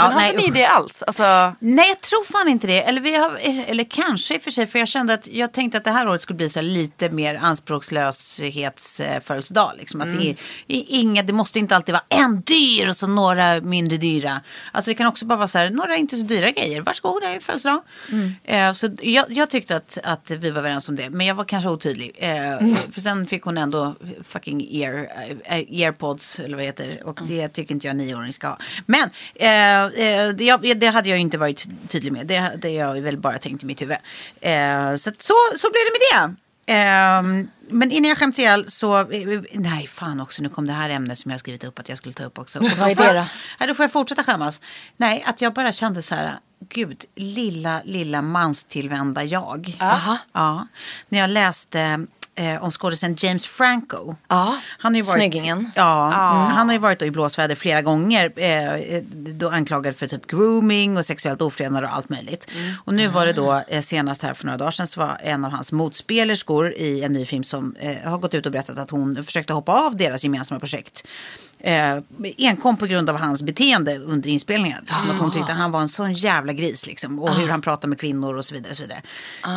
men har nej, inte ni det alls? Alltså, Nej, jag tror fan inte det. Eller, vi har, eller kanske i och för sig, för jag kände att jag tänkte att det här året skulle bli så lite mer anspråkslöshetsfödelsedag. Liksom. Att Mm. det, är, är inga, det måste inte alltid vara en dyr och så några mindre dyra. Alltså det kan också bara vara så här, några inte så dyra grejer. Varsågod, det är födelsedag. Mm. Eh, så jag, jag tyckte att, att vi var överens om det. Men jag var kanske otydlig. Eh, Mm. För sen fick hon ändå fucking ear, eh, earpods, eller vad det heter. Och det tycker inte jag nioåring ska ha. Men eh, eh, det, jag, det hade jag inte varit tydlig med. Det, har jag väl bara tänkt i mitt huvud. Eh, så, så, så blev det med det. Ehm, men innan jag skäms ihjäl så, nej fan också, nu kom det här ämnet som jag skrivit upp att jag skulle ta upp också. Och Vad är det då? Nej, då får jag fortsätta skämmas. Nej, att jag bara kände så här, gud, lilla, lilla manstillvända jag. Aha. Ja, när jag läste eh, om skådisen James Franco. Ja, Han har ju varit, snyggingen. Ja, mm, han har ju varit då i blåsväder flera gånger. Eh, då anklagad för typ grooming och sexuellt ofredande och allt möjligt. Och nu var det då eh, senast här för några dagar sedan så var en av hans motspelerskor i en ny film som eh, har gått ut och berättat att hon försökte hoppa av deras gemensamma projekt. Eh, enkom på grund av hans beteende under inspelningen. Liksom att hon tyckte han var en sån jävla gris liksom. Och hur han pratar med kvinnor och så vidare. Och, så vidare.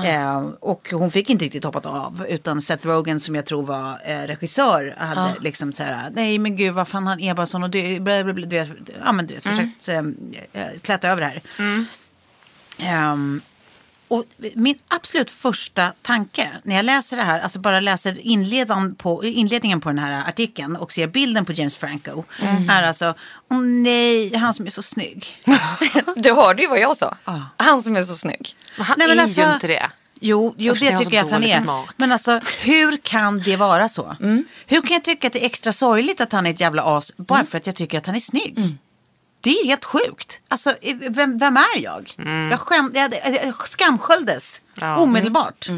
Eh, och hon fick inte riktigt hoppat av. Utan Seth Rogen som jag tror var eh, regissör hade liksom så här. Nej men gud vad fan han är bara sån och du, bla, bla, bla, du vet, ja, men du vet, försökt eh, klättra över det här. Ehm, och min absolut första tanke när jag läser det här, alltså bara läser inledan på, inledningen på den här artikeln och ser bilden på James Franco, är alltså, åh nej, han som är så snygg. Du hörde ju vad jag sa. Han som är så snygg. Men han Nej, men är alltså- ju inte det. Jo, jo Usch, det tycker jag att han är. smak. Men alltså, hur kan det vara så? Hur kan jag tycka att det är extra sorgligt att han är ett jävla as bara för att jag tycker att han är snygg? Det är helt sjukt. Alltså, vem, vem är jag? Jag, skäm, jag, jag, skamsköljdes Ja. omedelbart.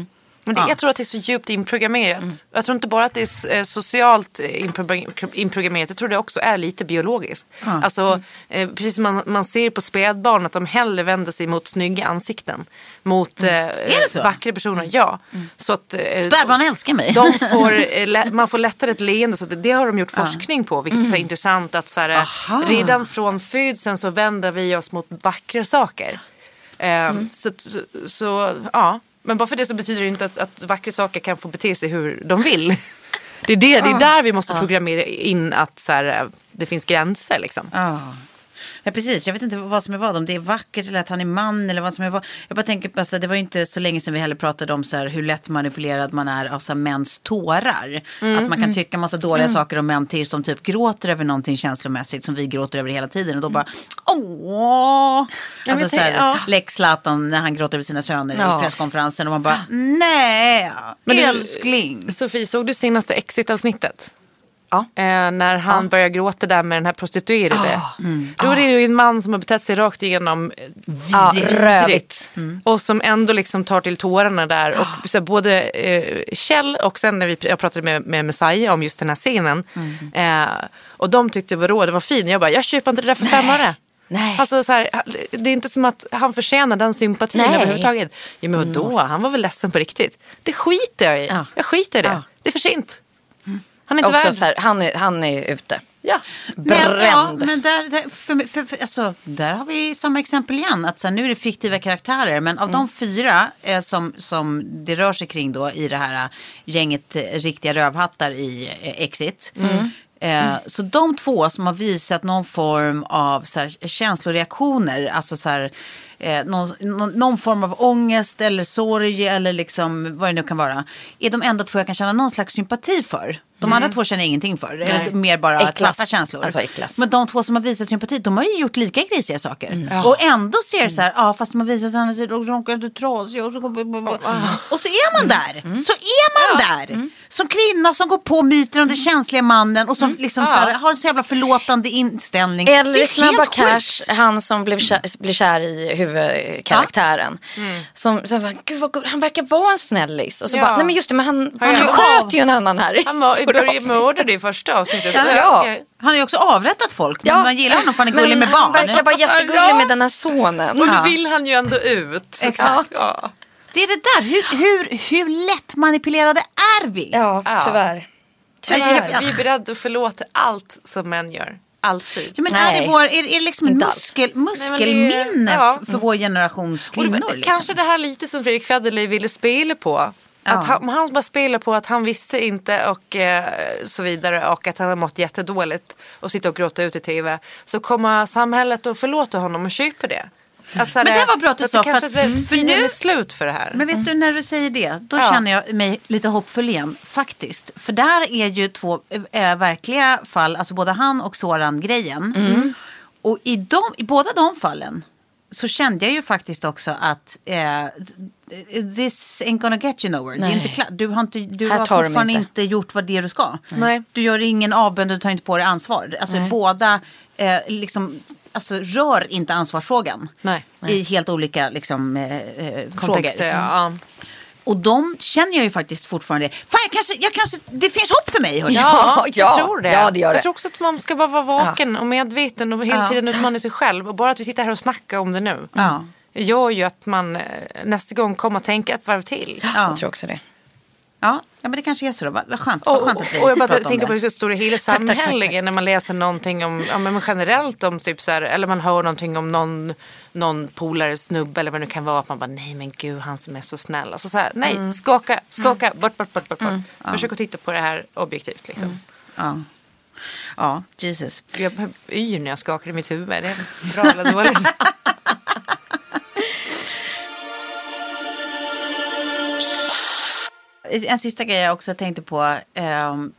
Men det, Ja. Jag tror att det är så djupt inprogrammerat. Jag tror inte bara att det är eh, socialt eh, inpro- inprogrammerat. Jag tror det också är lite biologiskt. Alltså, eh, precis som man, man ser på spädbarn att de hellre vänder sig mot snygga ansikten. Mot eh, det så? vackra personer. Ja. Så att, eh, Spädbarn älskar mig. de får, eh, man får lättare ett leende. Så det har de gjort forskning på. Vilket är så intressant att så här, eh, redan från födseln så vänder vi oss mot vackra saker. Eh, så, så, så ja. Men bara för det så betyder det inte att, att vackra saker kan få bete sig hur de vill. Det är, det, det är där vi måste programmera in att så här, eh, det finns gränser. Liksom. Ja. Precis. Jag vet inte vad som är vad. Om det är vackert eller att han är man eller vad som är vad. Jag bara tänker på, alltså, det var ju inte så länge sedan vi heller pratade om så här, hur lätt manipulerad man är av så här, mäns tårar. Att man kan tycka massa dåliga saker om män till som typ gråter över någonting känslomässigt som vi gråter över hela tiden. Och då bara, åh. Alltså så här, ja. Lex Zlatan när han gråter över sina söner Ja. i presskonferensen. Och man bara, nej, du- älskling. Sofie, såg du senaste Exit-avsnittet? Ja. Eh, när han börjar gråta där med den här prostituerade. Då är det ju en man som har betett sig rakt igenom Ja, vidrigt. rövigt. Och som ändå liksom tar till tårarna där. Och så både eh, Kjell och sen när vi, jag pratade med, med Messiah om just den här scenen. Eh, och de tyckte vadå, det var fin. Jag bara, jag köper inte det där för fem öre. Nej. Alltså, så här, det är inte som att han förtjänar den sympatin Nej. överhuvudtaget. Jo men vadå, han var väl ledsen på riktigt. Det skiter jag i. Ja. Jag skiter i det. Ja. Det är för sent. Han är inte Också värd. så här, han, är, han är ute. Ja. Men, ja, Bränd. men där, där, för, för, för, alltså, där har vi samma exempel igen. Att så här, nu är det fiktiva karaktärer. Men av de fyra eh, som, som det rör sig kring då i det här eh, gänget eh, riktiga rövhattar i eh, Exit. Eh, så de två som har visat någon form av så här, känsloreaktioner. Alltså så här, eh, någon, någon, någon form av ångest eller sorg eller liksom vad det nu kan vara. Är de enda två jag kan känna någon slags sympati för. De andra två känner jag ingenting för. Eller mer bara Äcklas. platta känslor. Alltså äcklas. Men de två som har visat sympati, de har ju gjort lika grisiga saker. Och ändå ser det så här, ja fast de har visat att han är råkade trasig och så, och så är man där. Så är man där. Som kvinna som går på myten om den känsliga mannen och som liksom så här, har en så jävla förlåtande inställning. Eller i är Snabba Cash, han som blev kär, blev kär i huvudkaraktären. Som, som bara, Gud vad han verkar vara en snällis. Och så Ja. bara, nej men just det, men han, han, Han är- sköt ju en annan här. Han var avsnittet. mördade i första avsnittet. Ja. Han har ju också avrättat folk, men Ja. man gillar honom för han är gullig med barn. Han verkar vara jättegullig Ja. med den här sonen. Och nu vill han ju ändå ut. Exakt. Ja. Det är det där, hur, hur, hur lätt manipulerade är vi? Ja, tyvärr. Vi Tyvärr. är, vi är beredda att förlåta allt som män gör. Alltid. Ja, men är Nej. det, vår, är, är det liksom alls. muskel, är- muskelminne ja. för vår generations Och det kvinnor? Liksom? Kanske det här lite som Fredrik Federley ville spela på. Att han, han bara spelar på att han visste inte och eh, så vidare och att han har mått jättedåligt och sitter och gråter ut i tv. Så kommer samhället att förlåta honom och köpa det. Att så här, Men det var bra att du sa, för att- mm, för nu- är slut för det här. Men vet du, när du säger det, då Ja. känner jag mig lite hoppfull igen, faktiskt. För där är ju två äh, verkliga fall, alltså både han och Soran-grejen. Och i, de, i båda de fallen så kände jag ju faktiskt också att eh, this ain't gonna get you nowhere. Det är inte klart. Du har, inte, du har fortfarande inte. inte. gjort vad det är du ska. Nej. Du gör ingen avbön, du tar inte på dig ansvar. Alltså Nej. båda eh, liksom, alltså, rör inte ansvarsfrågan. Nej. I helt olika liksom, eh, eh, Kontexter, frågor. ja. Och de känner jag ju faktiskt fortfarande. Fan, jag kanske, jag kanske, det finns hopp för mig. Hörni. Ja, Ja, jag tror det. ja, det gör det. Jag tror också att man ska bara vara vaken och medveten och hela Ja. tiden utmana sig själv. Och bara att vi sitter här och snackar om det nu Ja. gör ju att man eh, nästa gång kommer att tänka ett varv till. Ja. Jag tror också det. Ja, ja, men det kanske är så då. Vad skönt, vad Och, skönt att vi och jag bara pratar tänker på det. stora hela tack. när man läser någonting om, ja, men generellt om typ så här, eller man hör någonting om någon, någon polare, snubbe eller vad det nu kan vara. Att man bara nej men gud han som är så snäll. Alltså så här, nej Mm. skaka, skaka, bort, bort, bort, bort. bort. Försök att titta på det här objektivt liksom. Ja. ja, Jesus. Jag yr när jag skakar i mitt huvud. Det är bra eller dåligt. En sista grej jag också tänkte på. Um,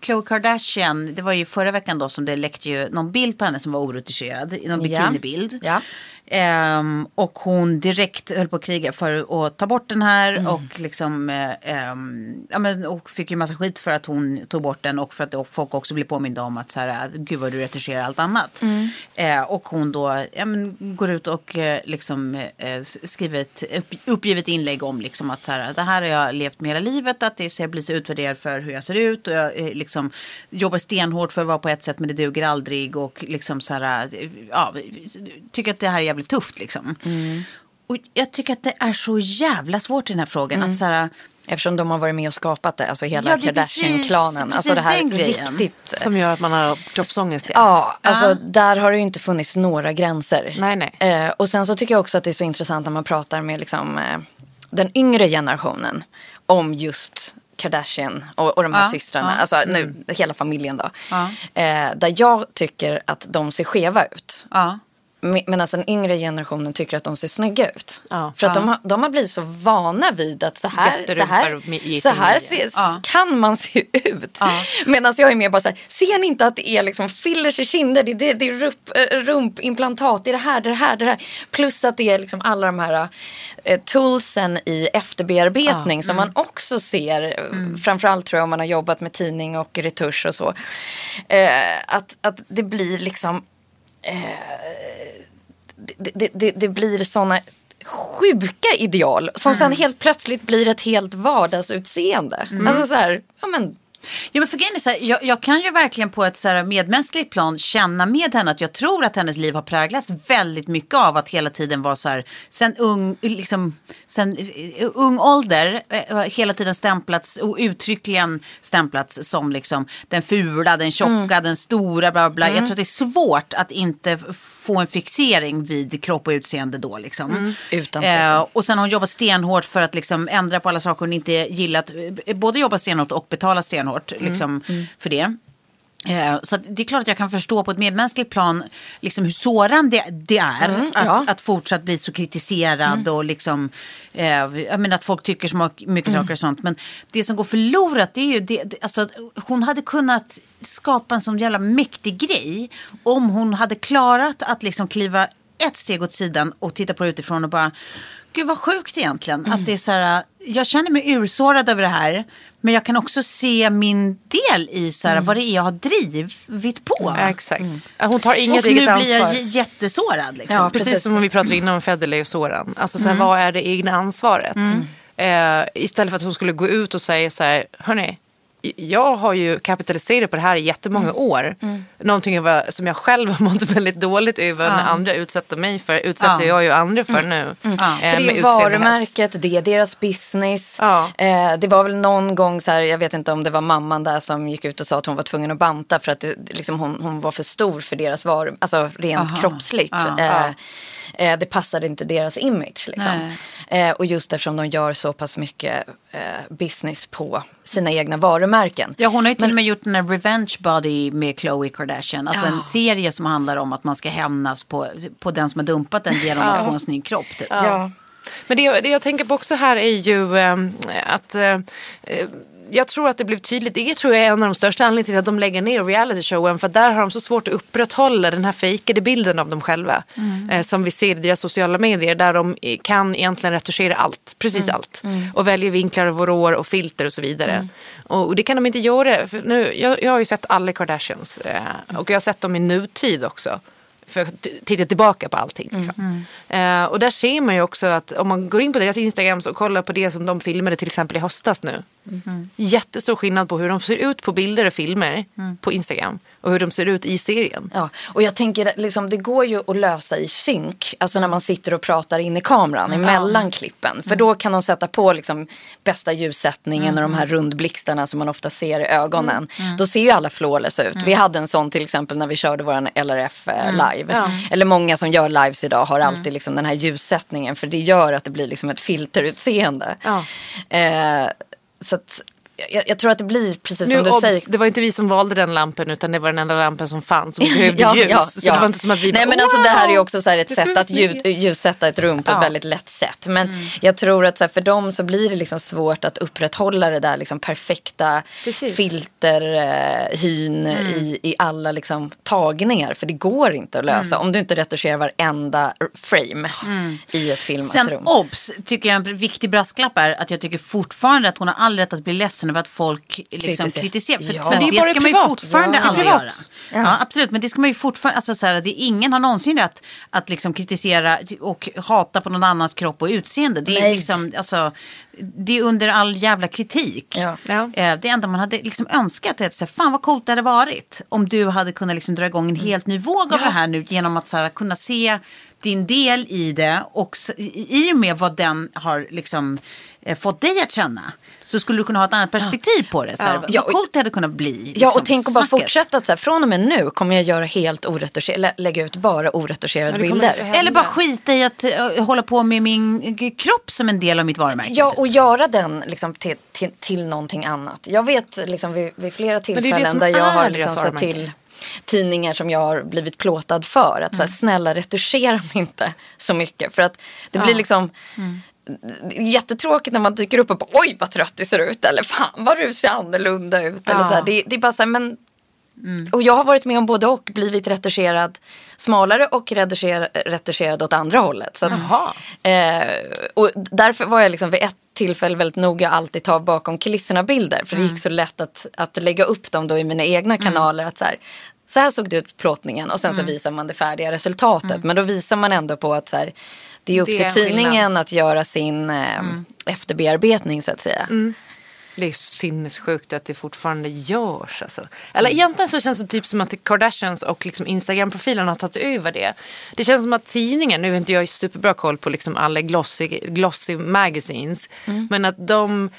Khloe Kardashian, det var ju förra veckan då som det läckte ju någon bild på henne som var oretuscherad. Någon Ja. bikinibild. Ja. Ehm, och hon direkt höll på att kriga för att ta bort den här Mm. och liksom eh, ehm, ja, men, och fick ju massa skit för att hon tog bort den och för att folk också blev påminda om att så här, gud vad du retuscherar allt annat. Mm. Eh, och hon då ja, men, går ut och eh, liksom eh, skriver ett upp, uppgivet inlägg om liksom att så här, det här har jag levt med hela livet, att det så jag blir så utvärderad för hur jag ser ut och jag eh, liksom jobbar stenhårt för att vara på ett sätt men det duger aldrig och liksom så här, eh, ja, tycker att det här är jävligt tufft liksom. Mm. Och jag tycker att det är så jävla svårt i den här frågan. Mm. Att så här, Eftersom de har varit med och skapat det, alltså hela Ja, Kardashian-klanen. Alltså det här riktigt... Som gör att man har kroppsångest. Ja, alltså där har det ju inte funnits några gränser. Nej, nej. Eh, och sen så tycker jag också att det är så intressant när man pratar med liksom, eh, den yngre generationen om just Kardashian och, och de här Ja, systrarna. ja. Alltså nu, hela familjen då. Ja. Eh, där jag tycker att de ser skeva ut. Medan den yngre generationen tycker att de ser snygga ut. Ja. För att Ja. de, har, de har blivit så vana vid att så här, det här, så här ser, Ja. kan man se ut. Ja. Medan jag är mer bara så här, ser ni inte att det är liksom fillers i kinder, det, det, det är rup, äh, rumpimplantat, det är det här, det är det här, det är det här. Plus att det är liksom alla de här äh, toolsen i efterbearbetning som man också ser, mm. framförallt tror jag om man har jobbat med tidning och retusch och så. Eh, att, att det blir liksom det, det, det, det blir såna sjuka ideal som sen helt plötsligt blir ett helt vardagsutseende. Alltså så här, ja men Ja, men för grejen är så här, jag, jag kan ju verkligen på ett så här medmänskligt plan känna med henne att jag tror att hennes liv har präglats väldigt mycket av att hela tiden vara så här, sen ung, liksom, sen eh, ung ålder, eh, hela tiden stämplats och uttryckligen stämplats som liksom den fula, den tjocka, den stora, bla bla. Jag tror att det är svårt att inte få en fixering vid kropp och utseende då liksom. Utan Eh, och sen har hon jobbat stenhårt för att liksom ändra på alla saker hon inte gillat. Eh, Både jobba stenhårt och betala stenhårt liksom, för det. Eh, Så det är klart att jag kan förstå på ett medmänskligt plan liksom hur sårande det är att, ja. att fortsatt bli så kritiserad och liksom, eh, jag menar att folk tycker så mycket saker och sånt. Men det som går förlorat det är ju det, det, alltså, hon hade kunnat skapa en sån jävla mäktig grej om hon hade klarat att liksom kliva ett steg åt sidan och titta på det utifrån och bara Gud vad sjukt egentligen. Att det är så här, jag känner mig ursårad över det här. Men jag kan också se min del i så här, vad det är jag har drivit på. Ja, exakt. Hon tar inget och nu eget blir jag ansvar. j- jättesårad. Liksom. Ja, Precis, precis. som om vi pratade innan om Federley och Soran. Alltså så här, vad är det egna ansvaret? Eh, istället för att hon skulle gå ut och säga så här, hörni, jag har ju kapitaliserat på det här i jättemånga år. Någonting jag var, som jag själv har mått väldigt dåligt över när andra utsätter mig för, utsätter Ja. jag ju andra för nu. Eh, För det är varumärket, det är deras business. Ja. Eh, det var väl någon gång, så här, jag vet inte om det var mamman där som gick ut och sa att hon var tvungen att banta för att det, liksom, hon, hon var för stor för deras varu, alltså rent Aha. kroppsligt. Ja. Eh, eh, det passade inte deras image. Liksom. Eh, och just eftersom de gör så pass mycket eh, business på sina egna varumärken. Ja, hon har ju till och med gjort den här Revenge Body med Khloe Kardashian. Alltså en serie som handlar om att man ska hämnas på, på den som har dumpat den genom att få en snygg kropp. Typ. Ja. Men det, det jag tänker på också här är ju eh, att eh, eh, jag tror att det blev tydligt. Det tror jag är en av de största anledningarna till att de lägger ner reality-showen. För där har de så svårt att upprätthålla den här fejkade bilden av dem själva. Mm. Eh, som vi ser i deras sociala medier. Där de kan egentligen retuschera allt. Precis Mm. allt. Och väljer vinklar och vrår och filter och så vidare. Och, och det kan de inte göra. För nu, jag, jag har ju sett alla Kardashians. Eh, och jag har sett dem i nutid också. För att titta tillbaka på allting. Liksom. Eh, och där ser man ju också att om man går in på deras Instagram och kollar på det som de filmade till exempel i höstas nu. Jättestor skillnad på hur de ser ut på bilder och filmer på Instagram och hur de ser ut i serien. Ja, och jag tänker liksom, det går ju att lösa i synk. Alltså när man sitter och pratar in i kameran emellan klippen. För då kan de sätta på liksom bästa ljussättningen och de här rundblixtarna som man ofta ser i ögonen. Då ser ju alla flawless ut. Vi hade en sån till exempel när vi körde vår LRF eh, live. Ja. Eller många som gör lives idag har alltid liksom den här ljussättningen. För det gör att det blir liksom ett filterutseende. Ja. Eh, så att, jag, jag tror att det blir precis Nu, som du obs, säger. det var inte vi som valde den lampan utan det var den enda lampan som fanns. Och behövde Ja, ljus. ja, så ja. det var inte som att vi Nej bara, men alltså det här är ju "Wow!" också så här ett sätt att ljud, ljussätta ett rum på Ja. ett väldigt lätt sätt. Men jag tror att så här, för dem så blir det liksom svårt att upprätthålla det där liksom perfekta Precis. filterhyn i, i alla liksom tagningar. För det går inte att lösa om du inte retuscherar varenda frame i ett filmat Sen rum. obs, tycker jag en viktig brasklapp är att jag tycker fortfarande att hon har all rätt att bli ledsen över att folk liksom Kritiserar. För Ja. Men det det, ska man ju fortfarande Ja, aldrig göra. Ja. absolut, men det ska man ju fortfarande, alltså så här, det, ingen har någonsin rätt att liksom kritisera och hata på någon annans kropp och utseende. Det är Nej. liksom, alltså, det är under all jävla kritik. Ja. Ja. Eh, Det enda man hade liksom önskat är att säga, fan vad coolt det hade varit om du hade kunnat liksom dra igång en helt ny våg av det här nu genom att så här, kunna se din del i det och i i och med vad den har liksom eh, fått dig att känna så skulle du kunna ha ett annat perspektiv på det. Så här, Ja, vad och- coolt det hade kunnat bli. Ja, liksom, och tänk att bara fortsätta att så här, från och med nu kommer jag göra helt oretuscherade, lä- lägga ut bara oretuscherade Ja, bilder. Eller bara skita i att eh, hålla på med min eh, kropp som en del av mitt varumärke. Ja, och göra den liksom, till, till, till någonting annat. Jag vet liksom, vid, vid flera är det tillfällen som där jag har liksom, sett till tidningar som jag har blivit plåtad för. Att så här, snälla retuschera mig inte så mycket. För att det blir liksom är jättetråkigt när man dyker upp och bara, oj vad trött det ser ut. Eller fan vad du ser annorlunda ut. Eller Ja. så här, det, det är bara så här, men Och jag har varit med om både och. Blivit retuscherad smalare och retuscherad, retuscherad åt andra hållet. Så att, eh, och därför var jag liksom vid ett tillfälle väldigt noga alltid ta bakom kulisserna bilder. För det gick så lätt att, att lägga upp dem då i mina egna kanaler. Att så, här, så här såg det ut på plåtningen och sen så visar man det färdiga resultatet. Men då visar man ändå på att så här, det är upp Det till en tidningen skillnad. att göra sin eh, efterbearbetning så att säga. Det är sinnessjukt att det fortfarande görs. Alltså. Eller egentligen så känns det typ som att Kardashians och liksom Instagram-profilen har tagit över det. Det känns som att tidningen, nu har inte jag superbra koll på liksom alla glossy, glossy magazines, men att de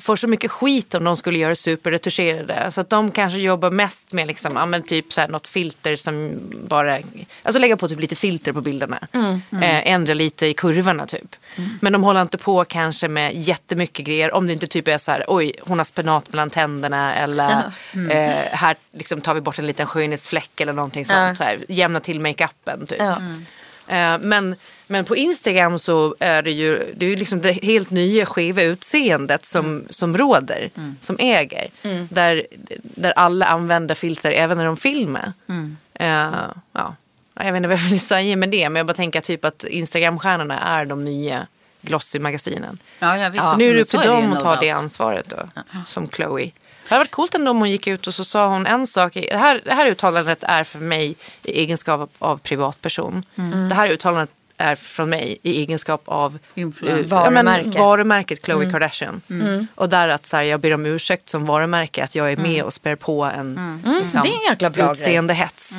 får så mycket skit om de skulle göra superretuscherade. Så att de kanske jobbar mest med liksom, ja, men typ så här något filter som bara, alltså lägga på typ lite filter på bilderna. Eh, ändra lite i kurvorna typ. Men de håller inte på kanske med jättemycket grejer. Om det inte typ är så här, oj hon har spenat mellan tänderna eller eh, här liksom tar vi bort en liten skönhetsfläck eller någonting sånt. Så här, jämna till makeupen typ. Ja. Eh, Men, men på Instagram så är det ju, det är ju liksom det helt nya skiva utseendet som, som råder, som äger. Där, där alla använder filter även när de filmar. Eh, ja. Jag vet inte vad jag vill säga med det, men jag bara tänker typ att Instagramstjärnorna är de nya Glossy-magasinen. Ja, ja, så nu är det upp till dem att ta det ansvaret då, som Chloe. Det hade varit coolt ändå om hon gick ut och så sa hon en sak. Det här, det här uttalandet är för mig i egenskap av, av privatperson. Mm. Det här uttalandet är från mig i egenskap av Influencer. eh, ja, men Varumärke. varumärket Chloe Kardashian. Och där att så här, jag ber om ursäkt som varumärke att jag är med och spär på en liksom, Det är en jäkla bra grej. utseendehets.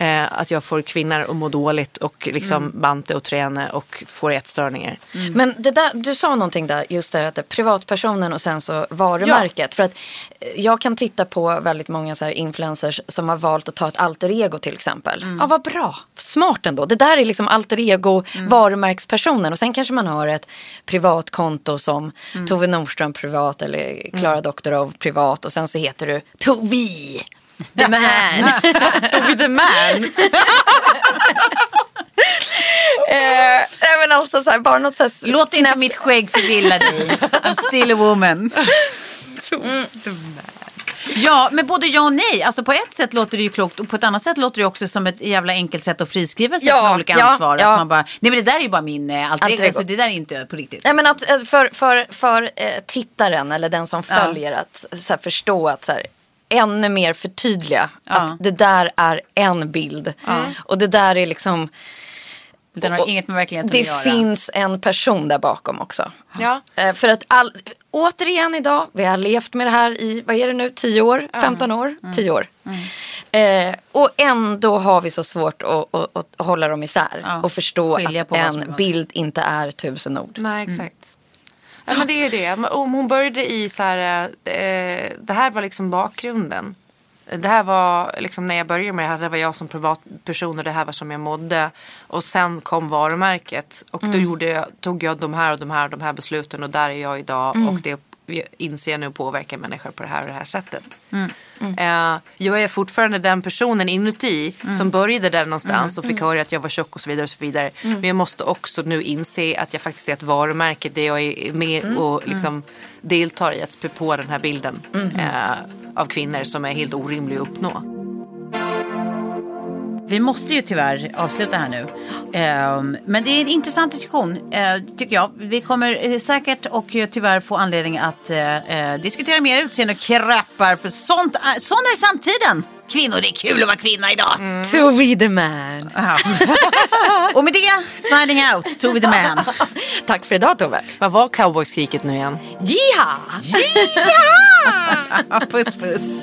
Eh, att jag får kvinnor att må dåligt och liksom banta och träna och får ätstörningar. Men det där, du sa någonting där, just det att det är privatpersonen och sen så varumärket. För att eh, jag kan titta på väldigt många så här influencers som har valt att ta ett alter ego till exempel. Ja, vad bra. Smart ändå. Det där är liksom alter ego, varumärkspersonen. Och sen kanske man har ett privat konto som Tove Nordström privat eller Klara Doktorov privat. Och sen så heter du Tove. The man. Tove the man. eh, men alltså så här, bara något så här Låt inte mitt skägg förvilla dig. I'm still a woman. Ja, men både ja och nej. Alltså på ett sätt låter det ju klokt och på ett annat sätt låter det också som ett jävla enkelt sätt att friskriva sig Ja, från olika ja, ansvar. ja. Att man bara, nej men det där är ju bara min eh, alter ego, så det där är inte på riktigt. Nej, men att, eh, för för, för eh, tittaren eller den som Ja. följer att så här, förstå att så här, ännu mer förtydliga Ja. att det där är en bild. Och det där är liksom, Den har och- inget med verkligheten det att göra. finns en person där bakom också. Ja. Eh, För att all, återigen idag, vi har levt med det här i, vad är det nu, 10 år, 15 år, Mm. 10 år. Eh, och ändå har vi så svårt att, att, att hålla dem isär Ja. och förstå Skilja att en bild inte är tusen ord. Nej, exakt. Ja, men det är det. Hon började i så här, eh, det här var liksom bakgrunden. Det här var liksom när jag började med det här, det var jag som privatperson och det här var som jag mådde. Och sen kom varumärket och då gjorde jag, tog jag de här och de här och de här besluten och där är jag idag och det inser jag nu påverkar människor på det här och det här sättet. Eh, jag är fortfarande den personen inuti som började där någonstans och fick höra att jag var tjock och så vidare. Och så vidare. Men jag måste också nu inse att jag faktiskt är ett varumärke där jag är med och liksom deltar i att spä på den här bilden eh, av kvinnor som är helt orimlig att uppnå. Vi måste ju tyvärr avsluta här nu. Ehm, men det är en intressant diskussion, eh, tycker jag. Vi kommer eh, säkert och eh, tyvärr få anledning att diskutera mer utseende och kroppar. För sånt är, sån är samtiden. Kvinnor, det är kul att vara kvinna idag. To be the man. Och med det, signing out, Tove the man. Tack för idag Tove. Vad var cowboyskriket nu igen? Jiha! puss puss.